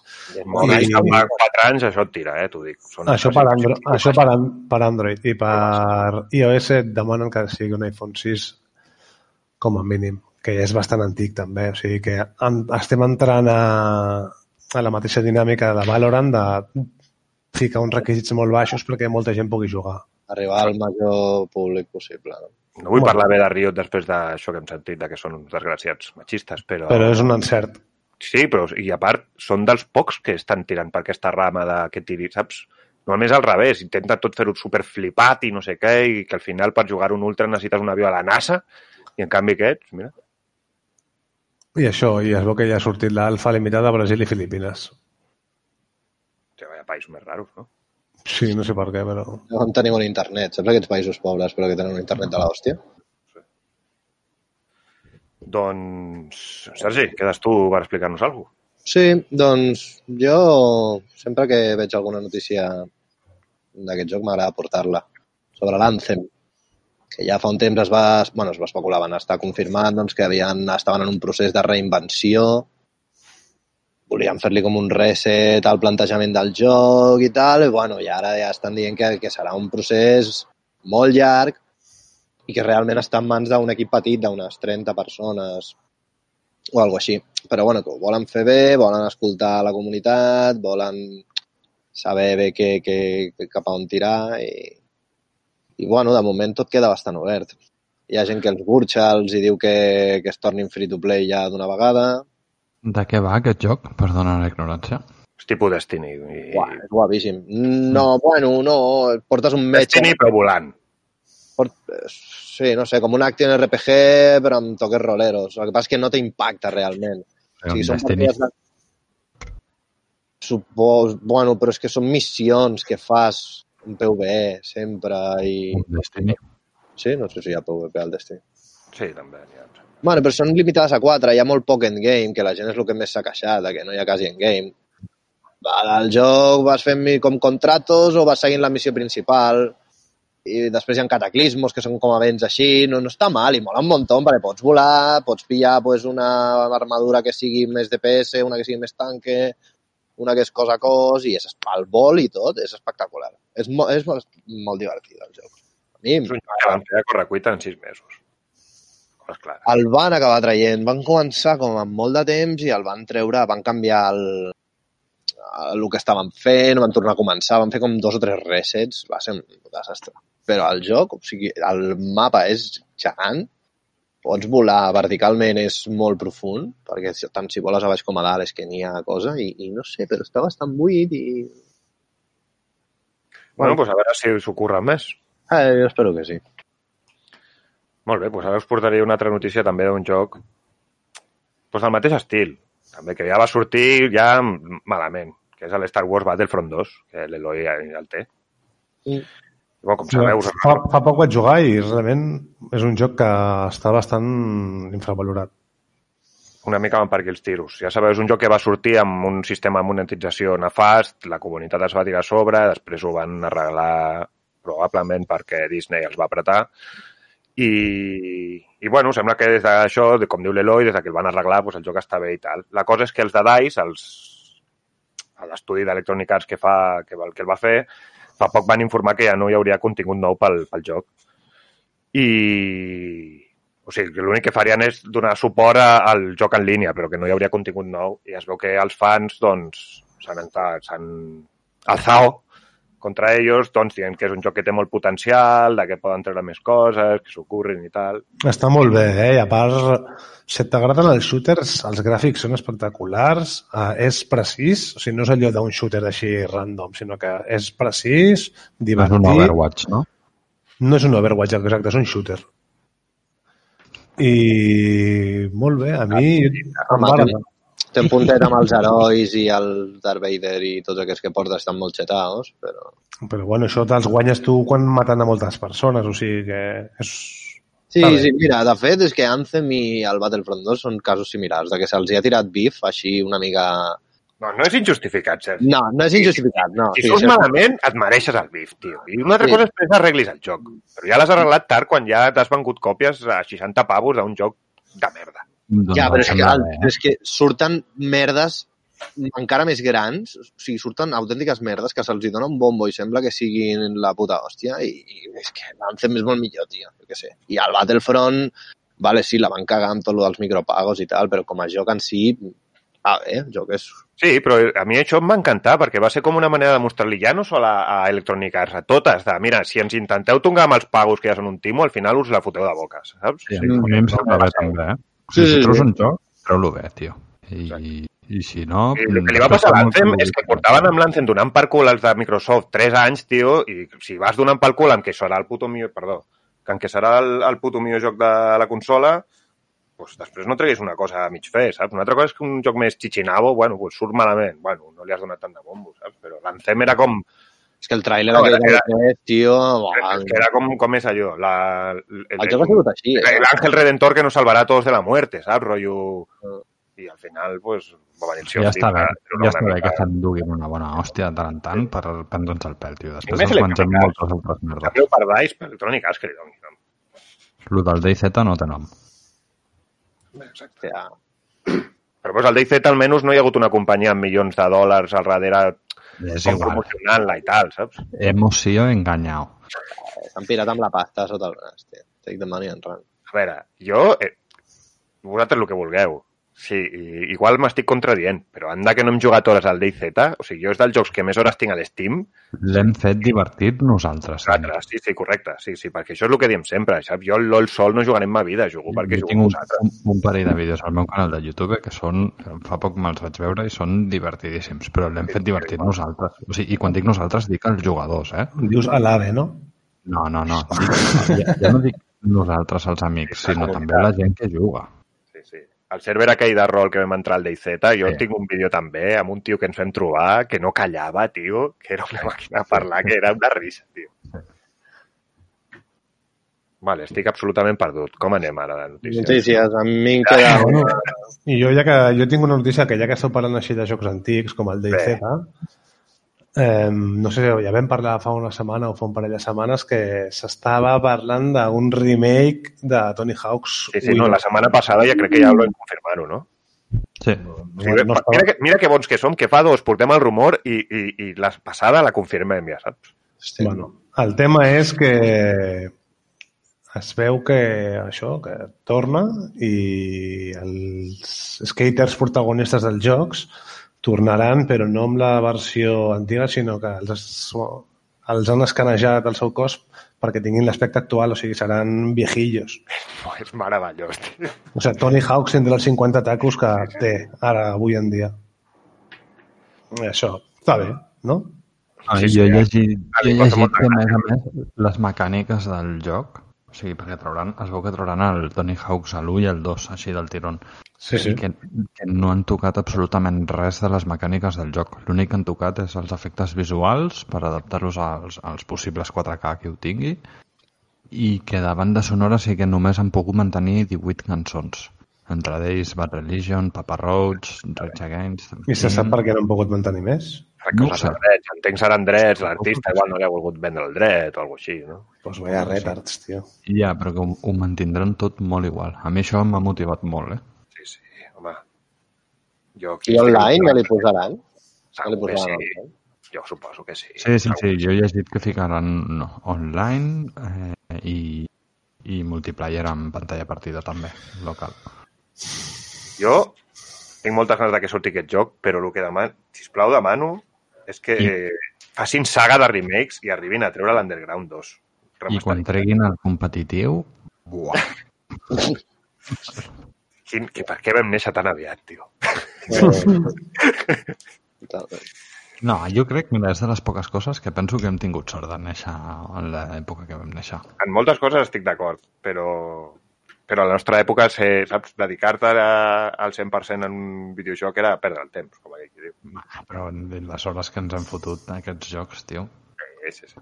Molt I- amb 4 anys això et tira, eh, t'ho dic. Són Això per, Andro això per, an per Android i per iOS et demanen que sigui un iPhone 6 com a mínim, que ja és bastant antic també, o sigui que en, estem entrant a, a la mateixa dinàmica de Valorant de ficar uns requisits molt baixos perquè molta gent pugui jugar. arribar al major públic possible. No? No vull Bueno. parlar bé de Riot després d'això que hem sentit, de que són uns desgraciats machistes, però... Però és un encert. Sí, però i a part són dels pocs que estan tirant per aquesta rama de que tiri, saps? Normalment és al revés, intenta tot fer-ho super flipat i no sé què, i que al final per jugar un ultra necessites un avió a la NASA, i en canvi aquests, mira, I això, i es veu que ja ha sortit l'alfa limitada a Brasil i Filipines. De països més raros, no? Sí, no sé per què, però... On tenim un internet? Saps aquests països pobres però que tenen un internet de l'hòstia? Doncs, Sergi, quedes tu per explicar-nos alguna cosa. Sí, doncs jo sempre que veig alguna notícia d'aquest joc m'agrada portar-la sobre l'Anthem que ja fa un temps es va, bueno, es va especular, van estar confirmant doncs, que havien, estaven en un procés de reinvenció, volien fer-li com un reset al plantejament del joc i tal, i, bueno, i ara ja estan dient que, que serà un procés molt llarg i que realment està en mans d'un equip petit d'unes 30 persones o alguna així. Però bueno, que ho volen fer bé, volen escoltar la comunitat, volen saber bé que, que, que cap a on tirar i, i bueno, de moment tot queda bastant obert. Hi ha gent que els burxa, els hi diu que, que es tornin free to play ja d'una vegada. De què va aquest joc? Perdona la ignorància. És tipus Destiny. I... Uah, és guapíssim. No, bueno, no, portes un metge... Destiny, però volant. Port... Sí, no sé, com un action RPG, però amb toques roleros. El que passa és que no t'impacta realment. Però O sigui, són Destiny. partides de... Supos... Bueno, però és que són missions que fas un PvE sempre i... Un Destiny. Sí, no sé si hi ha PvP al Destiny. Sí, també. n'hi ha. Bueno, però són limitades a 4, hi ha molt poc endgame, que la gent és el que més s'ha queixat, que no hi ha quasi endgame. Al joc vas fent com contratos o vas seguint la missió principal i després hi ha cataclismos que són com events així, no, no està mal i mola un muntó perquè pots volar, pots pillar pues, una armadura que sigui més DPS, una que sigui més tanque, una que és cos a cos i és el vol i tot, és espectacular. És, mo és molt, molt divertit el joc. A mi És un joc que van fer a correcuita en sis mesos. Coses clares. el van acabar traient. Van començar com amb molt de temps i el van treure, van canviar el, el que estaven fent, van tornar a començar, van fer com dos o tres resets, va ser un desastre. Però el joc, o sigui, el mapa és gegant, pots volar verticalment, és molt profund, perquè tant si voles a baix com a dalt és que n'hi ha cosa, i, i no sé, però està bastant buit i... Bueno, doncs a veure si us ocorren més. Eh, jo espero que sí. Molt bé, doncs ara us portaré una altra notícia també d'un joc doncs del mateix estil, també que ja va sortir ja malament, que és el Star Wars Battlefront 2, que l'Eloi ja el té. I, bueno, com sabeu, us... Fa, fa poc vaig jugar i realment és un joc que està bastant infravalorat. una mica van per aquí els tiros. Ja sabeu, és un joc que va sortir amb un sistema de monetització nefast, la comunitat es va tirar a sobre, després ho van arreglar probablement perquè Disney els va apretar, i, i bueno, sembla que des d'això, de, com diu l'Eloi, des de que el van arreglar, doncs el joc està bé i tal. La cosa és que els de DICE, els, l'estudi d'Electronic Arts que, fa, que, que el va fer, fa poc van informar que ja no hi hauria contingut nou pel, pel joc. I, o sigui, l'únic que farien és donar suport a- al joc en línia, però que no hi hauria contingut nou. I es veu que els fans, doncs, s'han s'han alzado contra ells, doncs, dient que és un joc que té molt potencial, de que poden treure més coses, que s'ocorrin i tal. Està molt bé, eh? I a part, si t'agraden els shooters, els gràfics són espectaculars, eh, és precís, o sigui, no és allò d'un shooter així random, sinó que és precís, És divertit. un Overwatch, no? No és un Overwatch, exacte, és un shooter. I molt bé, a mi em home, va un puntet amb els herois i el Darth Vader i tots aquests que porta estan molt xetaos, però... Però bueno, això te'ls guanyes tu quan maten a moltes persones, o sigui que és... Sí, sí, mira, de fet és que Anthem i el Battlefront 2 són casos similars, de que se'ls hi ha tirat bif així una mica... No, no és injustificat, Sergi. No, no és injustificat, no. Si Sí, fos sí, malament, et mereixes el bif, tio. I una altra Sí. cosa és que arreglis el joc. Però ja l'has arreglat tard quan ja t'has vengut còpies a 60 pavos d'un joc de merda. Doncs Ja, però és que, el, bé, eh? és que surten merdes encara més grans, o sigui, surten autèntiques merdes que se'ls dona un bombo i sembla que siguin la puta hòstia i, i és que l'Anthem és molt millor, tio, jo què sé. I el Battlefront, vale, sí, la van cagar amb tot lo dels micropagos i tal, però com a joc en si, ah, bé, el joc és... Sí, però a mi això em va encantar perquè va ser com una manera de mostrar-li ja no sol a, a Electronic Arts, a totes, de mira, si ens intenteu tongar amb els pagos que ja són un timo, al final us la foteu de boca, saps? Sí, a mi em sembla bé també, eh? O Sí, si treus sí. un joc, treu-lo bé, tio. I, i, i si no... El que li va passar a l'Anthem és que portaven amb l'Anthem donant per cul els de Microsoft 3 anys, tio, i si vas donant pel cul amb que serà el puto millor, perdó, que en què serà el, el puto millor joc de la consola, pues després no treguis una cosa a mig fer, saps? Una altra cosa és que un joc més xichinabo, bueno, pues surt malament. Bueno, no li has donat tant de bombo, saps? Però l'Anthem era com... És que el tràiler No, no, era- d'aquest tio... que era com, com és allò? La, el, El joc ha sigut així, eh? el ángel redentor que nos salvará a todos de la muerte, saps? Rollo... Mm. I al final, pues, va venir el Ja està bé, ja està bé que s'enduguin una bona hòstia de tant en tant per prendre'ns el pèl, tio. Després ens mengem moltes altres merdes. Sabeu per Dice, per Electronic Arts, que li doni nom. El del DayZ no té nom. Exacte. Però pues, al DayZ almenys no hi ha hagut una companyia amb milions de dòlars al darrere És com igual. promocionant-la i tal, saps? Hemos sido engañado. S'han pirat amb la pasta sota el braç, tio. Take the money and run. A veure, jo... Eh, vosaltres el que vulgueu. Sí, igual m'estic contradient, però anda que no hem jugat hores al DayZ, o sigui, jo és dels jocs que més hores tinc a l'Steam, L'hem fet divertit nosaltres. vosaltres, sí, sí, correcte, sí, sí, perquè això és el que diem sempre, saps? Jo el LOL sol no jugaré en ma vida, jugo perquè jo jugo tinc un, vosaltres. un, un parell de vídeos al meu canal de YouTube que són, fa poc me'ls vaig veure i són divertidíssims, però l'hem fet divertit nosaltres. O sigui, I quan dic nosaltres, dic els jugadors, eh? Dius a l'AVE, no? No, no, no. Dic, ja, ja no dic nosaltres, els amics, sinó també la gent que juga. El server aquell de rol que vam entrar al DayZ, jo Sí. tinc un vídeo també amb un tio que ens vam trobar que no callava, tio, que era una màquina a parlar, que era una risa, tio. Vale, estic absolutament perdut. Com anem ara de notícies? Notícies, a mi em queda... Bueno, I jo, ja que, jo tinc una notícia que ja que esteu parlant així de jocs antics, com el DayZ, eh, no sé, ja vam parlar fa una setmana o fa un parell de setmanes que s'estava parlant d'un remake de Tony Hawk's Sí, sí, no, la setmana passada ja crec que ja ho vam confirmar-ho, no? Sí. Sí, no estava- mira, que, mira que bons que som, que fa dos portem el rumor i, i, i la passada la confirmem, ja saps? Hòstia, Bueno, el tema és que es veu que això, que torna i els skaters protagonistes dels jocs tornaran, però no amb la versió antiga, sinó que els, els han escanejat el seu cos perquè tinguin l'aspecte actual, o sigui, seran viejillos. Oh, és meravellós, tio. O sigui, Tony Hawk tindrà els 50 tacos que té ara, avui en dia. Això, està bé, no? Ah, Sí, sí, sí, jo he eh? llegit, jo he llegit que, a més a més, les mecàniques del joc, o sigui, perquè trauran, es veu que trauran el Tony Hawk's a l'1 i el 2, així del tirón. Sí, sí. Que, que no han tocat absolutament res de les mecàniques del joc. L'únic que han tocat és els efectes visuals per adaptar-los als, als possibles 4K que ho tingui i que de banda sonora sí que només han pogut mantenir 18 cançons. Entre ells Bad Religion, Papa Roach, Rage Against... I se sap per què no han pogut mantenir més? No coses sé. de drets, entenc seran drets, l'artista igual no li ha volgut vendre el dret o alguna així, no? Pues vaya retards, tio. Ja, però que ho, ho mantindran tot molt igual. A mi això m'ha motivat molt, eh? Jo I online ja li posaran? Ja li posaran sí. online? Jo suposo que sí. Sí, sí, sí. Jo he llegit que ficaran no, online eh, i, i multiplayer en pantalla partida també, local. Jo tinc moltes ganes de que surti aquest joc, però el que demano, sisplau, demano és que facin saga de remakes i arribin a treure l'Underground 2. I quan treguin el competitiu, buah, Quin, que per què vam néixer tan aviat, tio? No, jo crec que és de les poques coses que penso que hem tingut sort de néixer en l'època que vam néixer. En moltes coses estic d'acord, però, però a la nostra època, ser, saps, dedicar-te al 100% en un videojoc era perdre el temps, com aquell que diu. Ah, Però les hores que ens hem fotut aquests jocs, tio... Sí, sí, sí.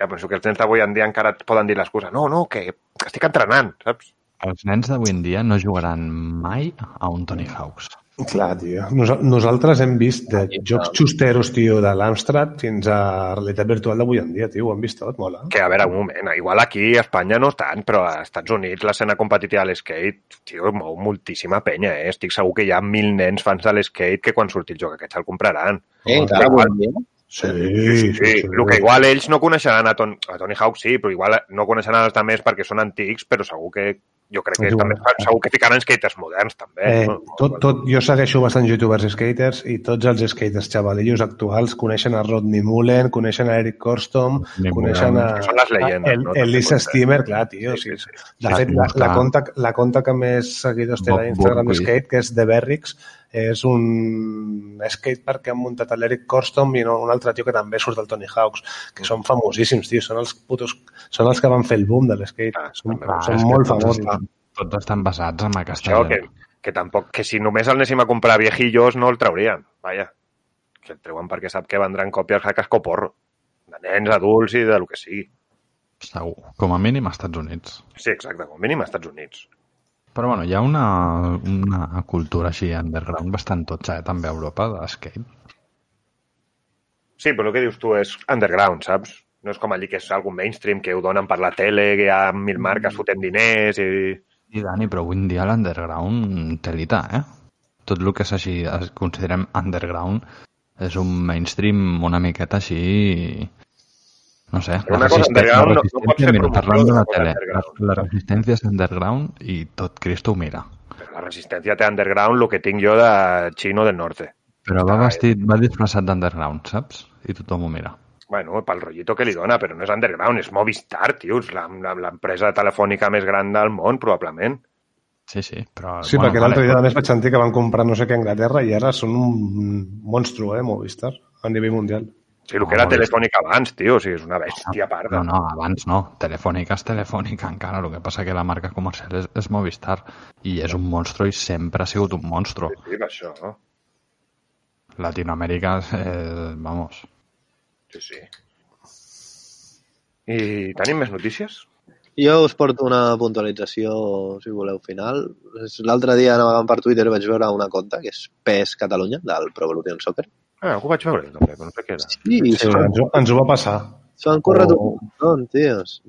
Ja penso que els nens d'avui en dia encara et poden dir l'excusa. No, no, que, que estic entrenant, saps? Els nens d'avui en dia no jugaran mai a un Tony Hawk's. Clar, tio. Nos nosaltres hem vist de jocs xusteros, tio, de l'Amstrad fins a realitat virtual d'avui en dia, tio. Ho hem vist tot, mola. Que, a veure, un moment, igual aquí a Espanya no tant, però als Estats Units l'escena competitiva de l'skate, tio, mou moltíssima penya, eh? Estic segur que hi ha mil nens fans de l'skate que quan surti el joc aquest se'l compraran. Eh, encara avui en dia? Sí, Sí, sí, el que igual ells no coneixeran a, Ton, a Tony Hawk, sí, però igual no coneixeran els altres perquè són antics, però segur que jo crec que És igual. també, segur que ficaran skaters moderns, també. Eh, no? tot, tot, jo segueixo bastants youtubers i skaters i tots els skaters xavalillos actuals coneixen a Rodney Mullen, coneixen a Eric Korstom, Ni coneixen a, Que són les llegendes, a el, no? el Lisa Steamer, clar, tio. Sí, Sí, sí. De fet, la, la, conta, la conta que més seguidors té Bob d'Instagram Burke. Skate, que és The Berrix, és un skatepark que han muntat a l'Eric Korstom i no, un altre tio que també surt del Tony Hawks, que són famosíssims, tio. Són els putos... Són els que van fer el boom de l'skate. Ah, són clar, són molt tots famosos. Estan, tots estan basats en aquesta Això, que, que tampoc, que si només el anéssim a comprar viejillos no el traurien, vaja. Que el treuen perquè sap que vendran còpies a casco porro. De nens, adults i de lo que sigui. Segur. Com a mínim als Estats Units. Sí, exacte, com a mínim als Estats Units. Però bueno, hi ha una, una cultura així underground bastant totxa, eh, també a Europa, de skate. Sí, però el que dius tu és underground, saps? No és com allí que és algun mainstream que ho donen per la tele, que hi ha mil marques fotent diners i... I Dani, però avui en dia l'underground telita, eh? Tot el que és així, es considerem underground, és un mainstream una miqueta així... No sé, Però una cosa underground no- no mira, parlant de la tele, underground. la, la resistència és underground i tot Cristo ho mira. Però la resistència té underground el que tinc jo de xino del norte. Però va vestit, va disfressat d'underground, saps? I tothom ho mira. Bueno, pel rotllito que li dona, però no és underground, és Movistar, tio, és la- la- l'empresa telefònica més gran del món, probablement. Sí, sí, però... Sí, perquè l'altre dia a més vaig sentir que van comprar no sé què a Anglaterra i ara són un monstru, eh, Movistar, a nivell mundial. Sí, el que No, era telefònica abans, tio, o sigui, és una bèstia parda. No, no, abans no. Telefònica és telefònica encara. El que passa que la marca comercial és, és Movistar i és un monstru i sempre ha sigut un monstru. Sí, per això, no? Latinoamèrica, eh, vamos, Sí, sí. I tenim més notícies? Jo us porto una puntualització, si voleu, final. L'altre dia navegant per Twitter vaig veure una conta, que és PES Catalunya, del Pro Evolution Soccer. Ah, ho vaig veure, també, però no sé què era. Sí, Sí, ens, ho- ens ho va passar. s'han corret o- un munt, tios.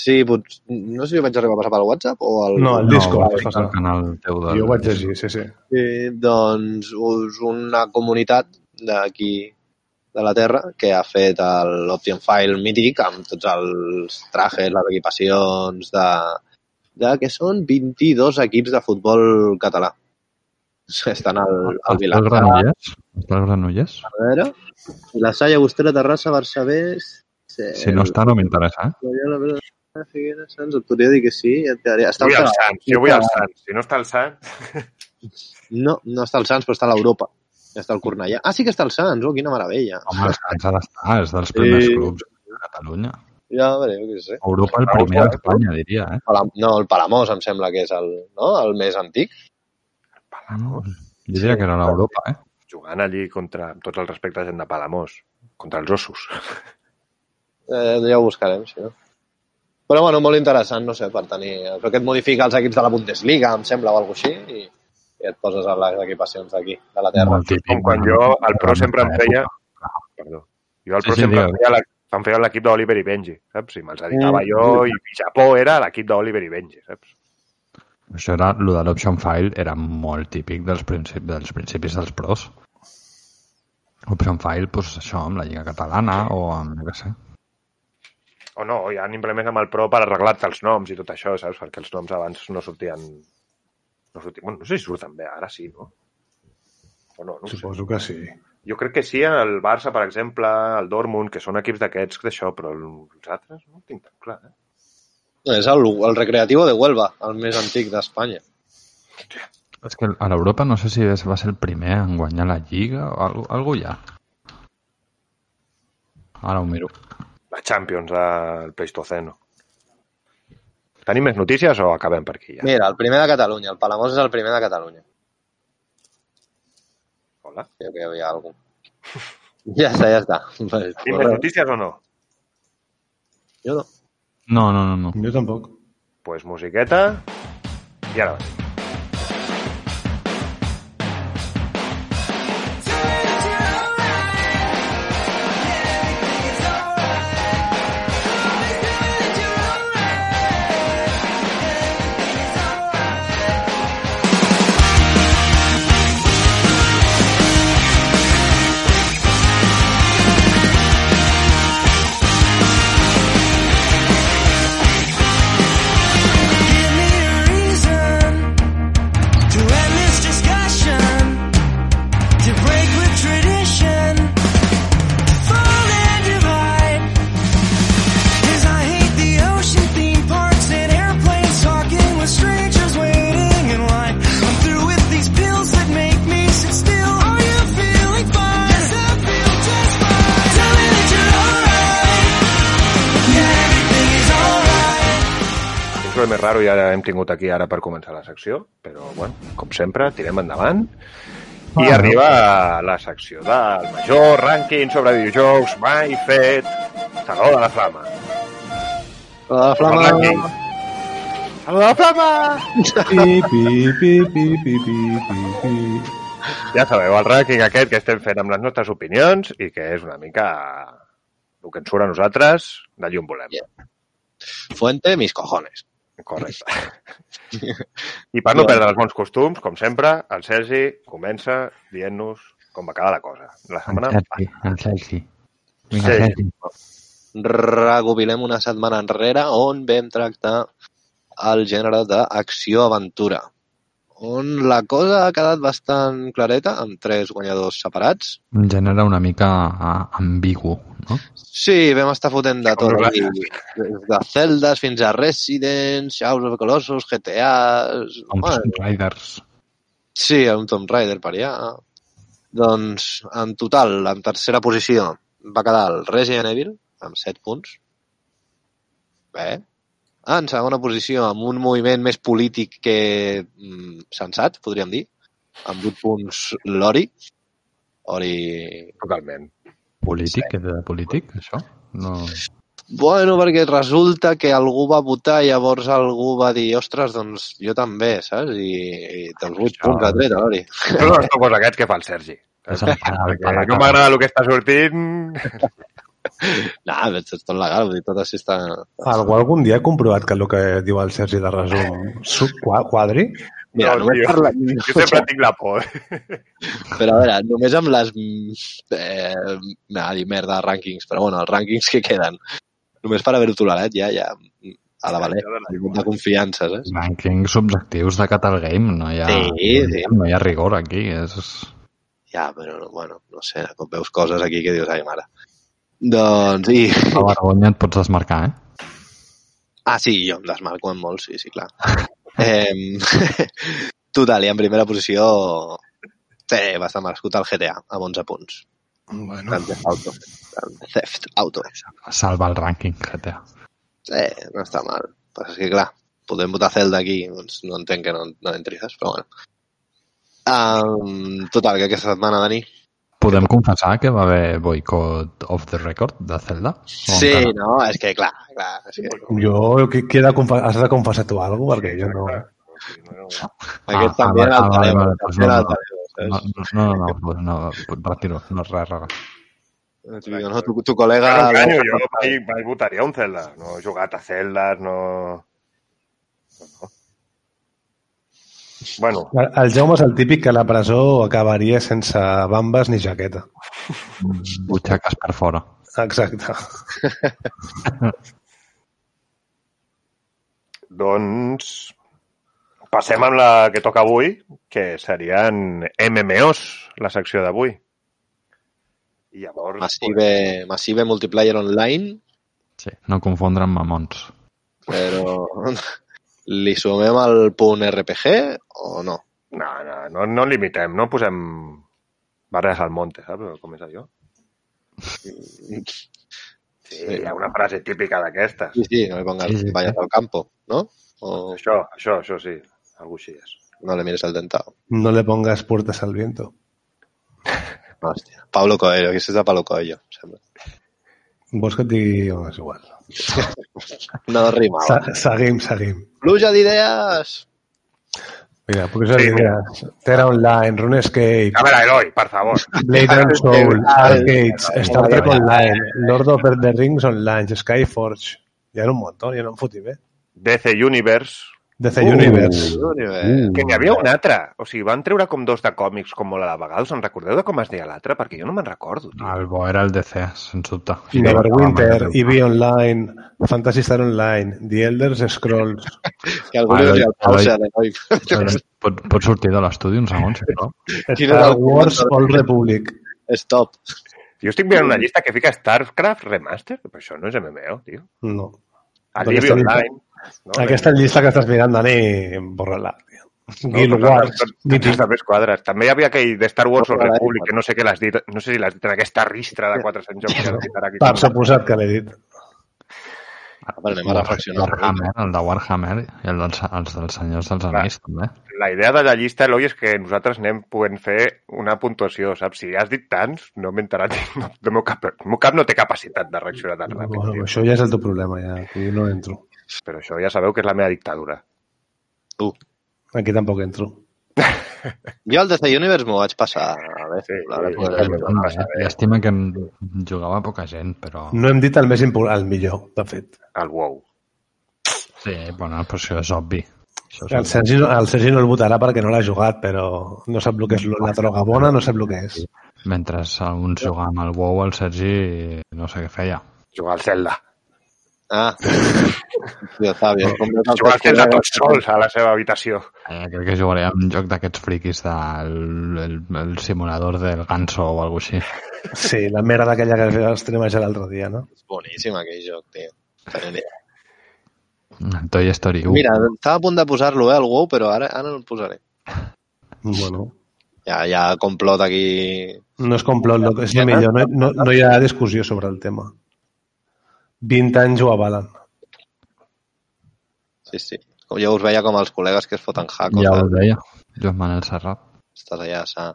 Sí, pot... no sé si ho vaig arribar a passar pel WhatsApp o al... No, el no, Discord, vaig vas al canal teu del... Jo ho vaig llegir, sí, sí. Sí, doncs us una comunitat d'aquí de la Terra que ha fet l'Option File mític amb tots els trajes, les equipacions de, de que són 22 equips de futbol català. Estan al, al Els teus Vilassar, granollers? Teus granollers? Cervera, Vilassar, Llagostera, Terrassa, Barçabés... Si no està, no m'interessa, eh? Figueres, Sants, et podria dir que sí. et quedaria- Està Vull al. Sants, jo vull el Sants. Si no està el Sants... No, no està el Sants, però està a l'Europa. Està el Cornellà. Ah, sí que està el Sants, oh, quina meravella. Home, el Sants ha d'estar, és dels primers Sí. clubs de Catalunya. Ja, a veure, jo què sé. Europa el primer d'Espanya, diria, eh? No, el Palamós em sembla que és el, no? el més antic. Jo diria que era l'Europa, eh? Jugant allí contra, amb tots els respectes, gent de Palamós. Contra els ossos. Eh, ja ho buscarem, si no. Però bueno, molt interessant, no sé, per tenir... Però que et modifica els equips de la Bundesliga, em sembla, o alguna així, i, i et poses a les equipacions d'aquí, de la Terra. Molt típic. Com quan jo, al Pro sempre em feia... Perdó. Jo al Sí, Pro sí, sempre em feia la- em feia l'equip d'Oliver i Benji, saps? I me'ls dedicava jo i Japó era l'equip d'Oliver i Benji, saps? Això era, el de l'option file era molt típic dels, principis, dels principis dels pros. Option file, doncs això, amb la Lliga Catalana o amb, què sé. O no, hi ha implements amb el Pro per arreglar-te els noms i tot això, saps? Perquè els noms abans no sortien... No, sortien... Bueno, no sé si surten bé, ara sí, no? O no, no ho sé. Suposo que sí. Jo crec que sí, el Barça, per exemple, el Dortmund, que són equips d'aquests d'això, però els altres no ho tinc tan clar, eh? És el, el recreativo de Huelva, el més antic d'Espanya. És que a l'Europa no sé si és- va ser el primer en guanyar la Lliga o algo, algo ha. Ara ho miro. La Champions del Pleistoceno. Tenim més notícies o acabem per aquí ja? Mira, el primer de Catalunya, el Palamós és el primer de Catalunya. Hola. Creo que había algo. Ya está, ya está. Tenim més notícies o no? yo no. No, no, no, no. Jo tampoc. Pues musiqueta i ara més raro ja hem tingut aquí ara per començar la secció, però, bueno, com sempre, tirem endavant. I Ah, arriba la secció del major rànquing sobre videojocs mai fet. Saló de la Flama. La El flama... rànquing. Saló de la Flama! Pi, pi, pi, pi, pi, pi, pi, pi. Ja sabeu, el rànquing aquest que estem fent amb les nostres opinions i que és una mica el que ens surt a nosaltres d'allí on volem. Fuente, mis cojones. Correcte. I per no perdre els bons costums, com sempre, el Sergi comença dient-nos com va quedar la cosa. La El setmana... Sergi, el Sergi. Vinga, Sí. Sergi. Recobilem una setmana enrere on vam tractar el gènere d'acció-aventura on la cosa ha quedat bastant clareta, amb tres guanyadors separats. Un gènere una mica ambigu, no? Sí, vam estar fotent de tot. Aquí. Des de Zeldas fins a Resident, Shadows of the Colossus, GTA... Com Bueno, Riders. sí, un Tomb Raider per allà. Doncs, en total, en tercera posició, va quedar el Resident Evil, amb 7 punts. Bé. En segona posició, amb un moviment més polític que mm, sensat, podríem dir, amb 8 punts l'Ori. Ori... Totalment. Polític, sí. de polític, això? No... Bueno, perquè resulta que algú va votar i llavors algú va dir ostres, doncs jo també, saps? I, i dels 8 Això- punts ha tret, l'Ori. Són els topos aquests que fa el Sergi. El canal, Perquè no m'agrada el que està sortint. No, és tot legal, vull dir, tot així està... Algú algun dia ha comprovat que el que diu el Sergi de resum quadri? Mira, No, només tio. per la... Jo sempre tinc la por. Però a veure, només amb les... Eh, M'ha dir merda rànquings, però bueno, els rànquings que queden. Només per haver-ho tolerat ja, ja a la valer. De confiança, saps? Rànquings subjectius de Catal Game, no hi ha, Sí, sí. no hi ha rigor aquí. És... Ja, però bueno, no sé, com veus coses aquí que dius, ai mare. Doncs, i... A vergonya et pots desmarcar, eh? Ah, sí, jo em desmarco en molt, sí, sí, clar. Eh, total, i en primera posició sí, va estar merescut el GTA, amb 11 punts. Bueno, Grand Theft Auto. Grand Theft Auto. Salva el rànquing GTA. Sí, no està mal. Però és que, clar, podem votar Zelda aquí, doncs no entenc que no, no entri, saps? Però bueno. Um, total, que aquesta setmana, Dani... Podem confessar que va haver boicot of the record de Zelda? Sí, encara? no? És que, clar, clar. És que jo, que, de has de confessar tu alguna cosa? Perquè jo no... aquest ah, també vale, era el ah, també era no, el no. talent, No, no, no, no, no, no, retiro, no, res, res. No, no, tu, tu col·lega... Claro, canyo, jo votaria un Zelda. No he jugat a no... no, no. Bueno, El Jaume és el típic que a la presó acabaria sense bambes ni jaqueta. Butxaques per fora. Exacte. doncs passem amb la que toca avui, que serien MMOs, la secció d'avui. I llavors... Massive, Massive Multiplayer Online, Sí, no confondre amb mamons. però li sumem el punt RPG o no? No, no, no, no limitem, no posem barres al monte, saps com és allò? Sí, hi ha una frase típica d'aquestes. Sí, sí, no me pongas Sí, sí, sí. vayas al campo, ¿no? O Això, això, això sí, algú així és. no le mires el dentado. No le pongas puertas al viento. Hòstia. Pablo Coelho, que és de Pablo Coelho, em sembla. Vols que et digui... Oh, és igual. No rimava. Se seguim, seguim. Pluja d'idees! Mira, usar Sí, mira. idees. Terra Online, RuneScape, A veure, Eloi, per favor. Blade and Soul, Arcades, Star Trek Online, Lord of the Rings Online, Skyforge. Hi ha un montón, jo no em foti bé. DC Universe, DC Uh. Universe. Uh. que n'hi havia un altre. O sigui, van treure com dos de còmics com molt a la vegada. Us en recordeu de com es deia l'altre? Perquè jo no me'n recordo, tio. El bo era el DC, sens dubte. Neverwinter, EV Online, Fantasy Star Online, The Elder Scrolls, Que algú li dosi el vale. pause de noi. Pot, pot sortir de l'estudi un segon, sisplau? Star Wars? Old Republic. Stop. Jo estic mirant una llista que fica StarCraft Remaster, però això no és MMO, tio. No. Aquesta llista- Online. No? Aquesta llista que estàs mirant, Dani, borra-la. No, Guild Wars, tots- tots els altres quadres. També hi havia aquell de Star Wars o Republic, que no sé què l'has dit, no sé si l'has dit en aquesta ristra de 400 jocs que has dit ara aquí. Per suposat que l'he dit. Però anem a reflexionar. Warhammer, el de Warhammer i el dels, els dels Senyors dels Anells, també. La idea de la llista, Eloi, és que nosaltres anem podent fer una puntuació, saps? Si has dit tants, no m'he enterat. No, el, meu cap, el meu cap no té capacitat de reaccionar tan ràpid, Bueno, això ja és el teu problema, ja. Aquí no entro. Però això ja sabeu que és la meva dictadura. Aquí tampoc entro. Jo al DC Universe m'ho vaig passar. A veure, Sí, ara sí. Llàstima que en jugava poca gent, però... No hem dit el més important, el millor, de fet. El WoW. Sí, bueno, però això és obvi. Això és El. Sergi, no- el Sergi no el votarà perquè no l'ha jugat, però no sap el que és la droga bona, no sap el que és. Mentre alguns jugàvem al WoW, el Sergi no sé què feia. Jugar al Zelda. Ah, tio, està bé. Jugar Zelda tots sols a la seva habitació. Eh, crec que jugaré a un joc d'aquests friquis del el, el simulador del ganso o alguna així. Sí, la merda aquella que vam streamejar l'altre dia, no? És boníssim aquell joc, tio. Idea. Toy Story 1. Mira, estava a punt de posar-lo, eh, al WoW, però ara, ara no el posaré. Bueno, Ja, ja complot aquí... no és complot, no, és el millor, no, no, no hi ha discussió sobre el tema. 20 anys ho avalen. Sí, sí. Jo us veia com els col·legues que es foten hacos. Ja saps? deia. Joan Manel Serrat. Estàs allà, sa.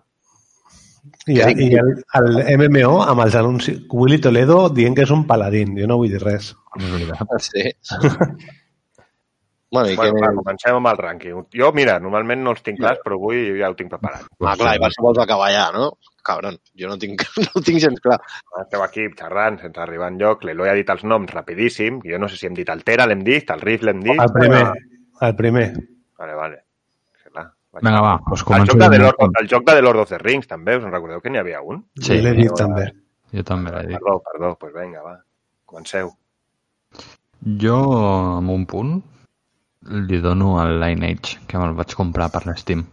I, i el, el MMO amb els anuncis... Willy Toledo dient que és un paladín. Jo no vull dir res. Sí. bueno, i Bueno, què... va, comencem amb el rànquing. Jo, mira, normalment no els tinc clars, però avui ja ho tinc preparat. Ah, clar, i per això vols acabar ja, no? Cabron, jo no tinc, no ho tinc gens clar. Esteu aquí xerrant sense arribar enlloc. L'Eloi ha dit els noms rapidíssim. Jo no sé si hem dit el Tera, l'hem dit, el Riff l'hem dit. El primer, el primer. Vale, vale. Vinga, va, doncs El començo. joc, de. Lord, el joc de The Lord of the Rings, també, us en recordeu que n'hi havia un? Sí, L'he dit també. jo també l'he dit. Perdó, perdó, doncs pues vinga, va. Comenceu. Jo, amb un punt, li dono al Lineage, que me'l vaig comprar per l'Steam.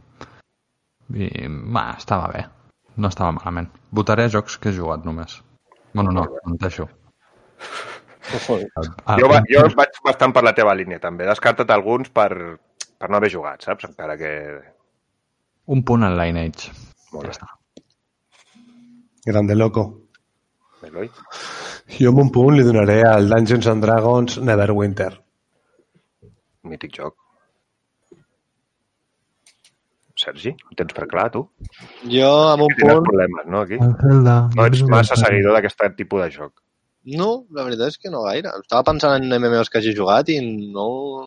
I, va, estava bé. No estava malament. Votaré jocs que he jugat només. Bueno, no, menteixo. Ah, Jo, va, jo vaig bastant per la teva línia, també. He descartat alguns per, per no haver jugat, saps? Encara que... Un punt al Lineage. Molt Ja bé. està. Grande loco. Eloi? Jo amb un punt li donaré al Dungeons and Dragons Neverwinter. Mític joc. Sergi, ho tens per clar, tu? Jo, amb un Tens punt... problemes, no, aquí? El Zelda. No ets massa seguidor d'aquest tipus de joc. No, la veritat és que no gaire. Estava pensant en MMOs que hagi jugat i no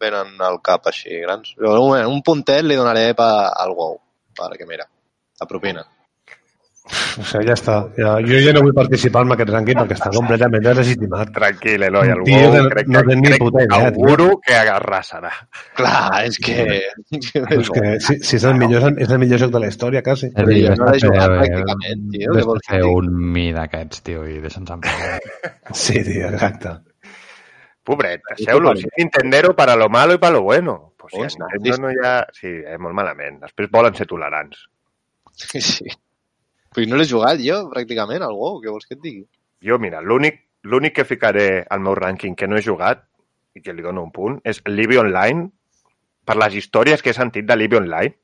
venen al cap així grans. Però un, un puntet li donaré pa, al WoW, perquè mira, la propina. O sigui, ja està. Ja, jo ja no vull participar en aquest rànquing perquè està completament deslegitimat. Tranquil, Eloi, el Tio, que crec no que, ni crec puta idea, que tio. auguro que arrasarà. Clar, és que... És que si, si és, el millor, és el millor joc de la història, quasi. Sergi, jo no l'he jugat pràcticament, tio, vols a que fer un mi d'aquests, tio, i deixa'ns en pau. Sí, tio, exacte. Pobret, deixeu-lo. Si Nintendero para lo malo y para lo bueno. Pues si a Nintendo nazis. no hi ha... Sí, eh, molt malament. Després volen ser tolerants. Sí. Però no l'he jugat jo, pràcticament, al WoW, què vols que et digui? Jo, mira, l'únic que ficaré al meu rànquing que no he jugat i que li dono un punt és Libby Online per les històries que he sentit de Libby Online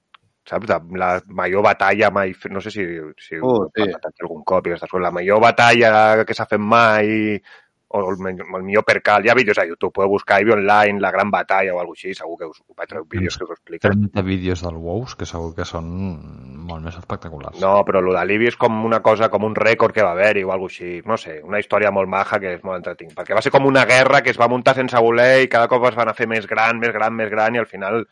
saps? De la major batalla mai... No sé si, si Oh, sí. algun cop i. La major batalla que s'ha fet mai o el, el millor percal. Hi ha vídeos a YouTube, podeu buscar Ivy Online, la gran batalla o alguna així, segur que us, vaig treure vídeos que us ho expliquen. 30 vídeos del WoW que segur que són molt més espectaculars. No, però el de Libby és com una cosa, com un rècord que va haver-hi o alguna així. No sé, una història molt maja que és molt entretinc. Perquè va ser com una guerra que es va muntar sense voler i cada cop es van a fer més gran, més gran, més gran i al final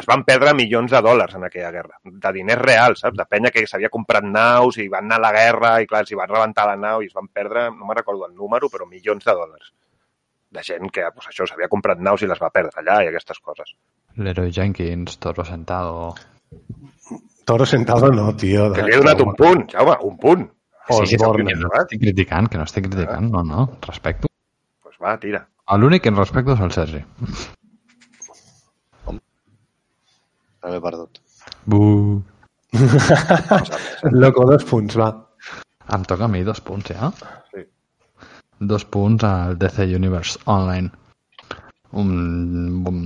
es van perdre milions de dòlars en aquella guerra. De diners reals, saps? De penya que s'havia comprat naus i van anar a la guerra i clar, s'hi van rebentar la nau i es van perdre, no me'n recordo el número, però milions de dòlars. De gent que, pues, això, s'havia comprat naus i les va perdre allà i aquestes coses. Leroy Jenkins, Toro Sentado... Toro sentado no, tio. Que li he donat un punt, Jaume, un punt. Osborne. que no estic criticant, que no estic criticant, no, no, respecto. Pues va, tira. L'únic que en respecto és el Sergi. No l'he perdut. Bu. Loco, dos punts, va. Em toca a mi dos punts, ja? Sí. Dos punts al DC Universe Online. Un bon,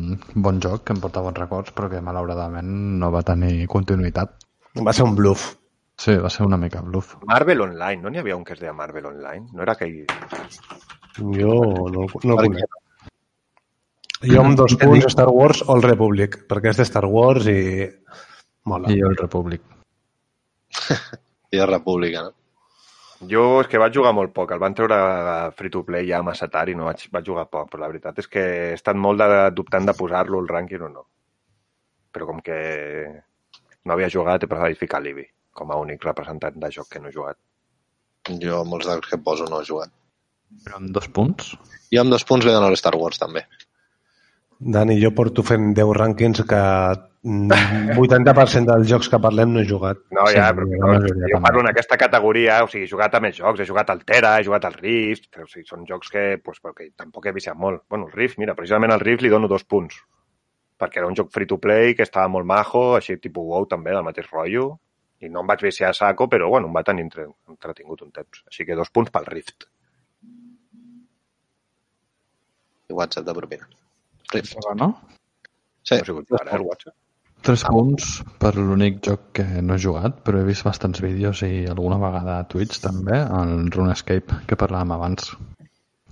bon joc que em porta bons records, però que malauradament no va tenir continuïtat. Va ser un bluff. Sí, va ser una mica bluff. Marvel Online, no n'hi havia un que es deia Marvel Online? No era aquell... Jo no, no el conec. Jo amb dos punts Star Wars All Republic, perquè és de Star Wars i mola. I el Republic. I de República, no? Jo és que vaig jugar molt poc. El van treure a free to play ja massa tard i no vaig, vaig jugar poc, però la veritat és que he estat molt de, dubtant de posar-lo al rànquing o no. Però com que no havia jugat, he preferit ficar l'Ibi com a únic representant de joc que no he jugat. Jo molts dels que poso no he jugat. Però amb dos punts? Jo amb dos punts li dono l'Star Wars, també. Dani, jo porto fent 10 rànquings que mm, 80% dels jocs que parlem no he jugat. No, Sí, ja, la però, majoria però jo també. parlo en aquesta categoria, o sigui, he jugat a més jocs, he jugat al Tera, he jugat al Rift, o sigui, són jocs que, pues, perquè tampoc he viciat molt. Bueno, el Rift, mira, precisament al Rift li dono dos punts, perquè era un joc free-to-play que estava molt majo, així tipus WoW també, del mateix rotllo, i no em vaig viciar a saco, però bueno, em va tenir entre, entretingut un temps. Així que dos punts pel Rift. I WhatsApp de propina. Rift. No? Sí, No ha sigut ara, eh, el WhatsApp. Tres punts per l'únic joc que no he jugat, però he vist bastants vídeos i alguna vegada a Twitch també, el RuneScape, que parlàvem abans.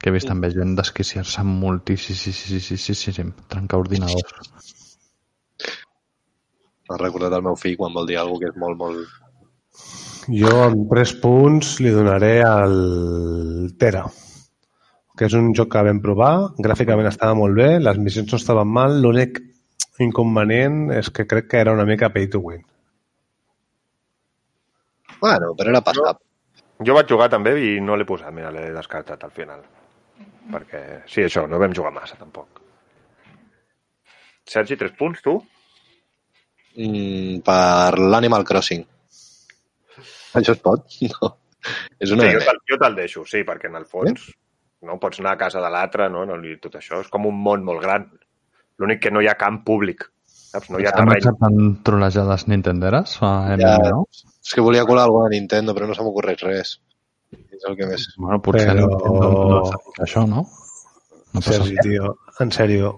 Que he vist també gent desquiciar-se moltíssim, trencar ordinadors. M'ha recordat el meu fill quan vol dir alguna que és molt, molt... Jo amb 3 punts li donaré al Tera, que és un joc que vam provar, gràficament estava molt bé, les missions no estaven mal, l'únic inconvenient és que crec que era una mica pay to win. Bueno, però era passat. Jo vaig jugar també i no l'he posat, mira, l'he descartat al final. Perquè, sí, això, no vam jugar massa, tampoc. Sergi, tres punts, tu? Mm, per l'Animal Crossing. Això es pot? No. És una... Sí, jo te'l te'l deixo, sí, perquè en el fons no pots anar a casa de l'altre, no? no? I tot això és com un món molt gran. L'únic que no hi ha camp públic, saps? No hi ha Estan terreny. acceptant trolejades nintenderes a Ja. MMO? És que volia colar alguna de Nintendo, però no se m'ocorreix res. És el que més... Bueno, potser Però- Nintendo no això, no? No passa Sergi, tio, en sèrio,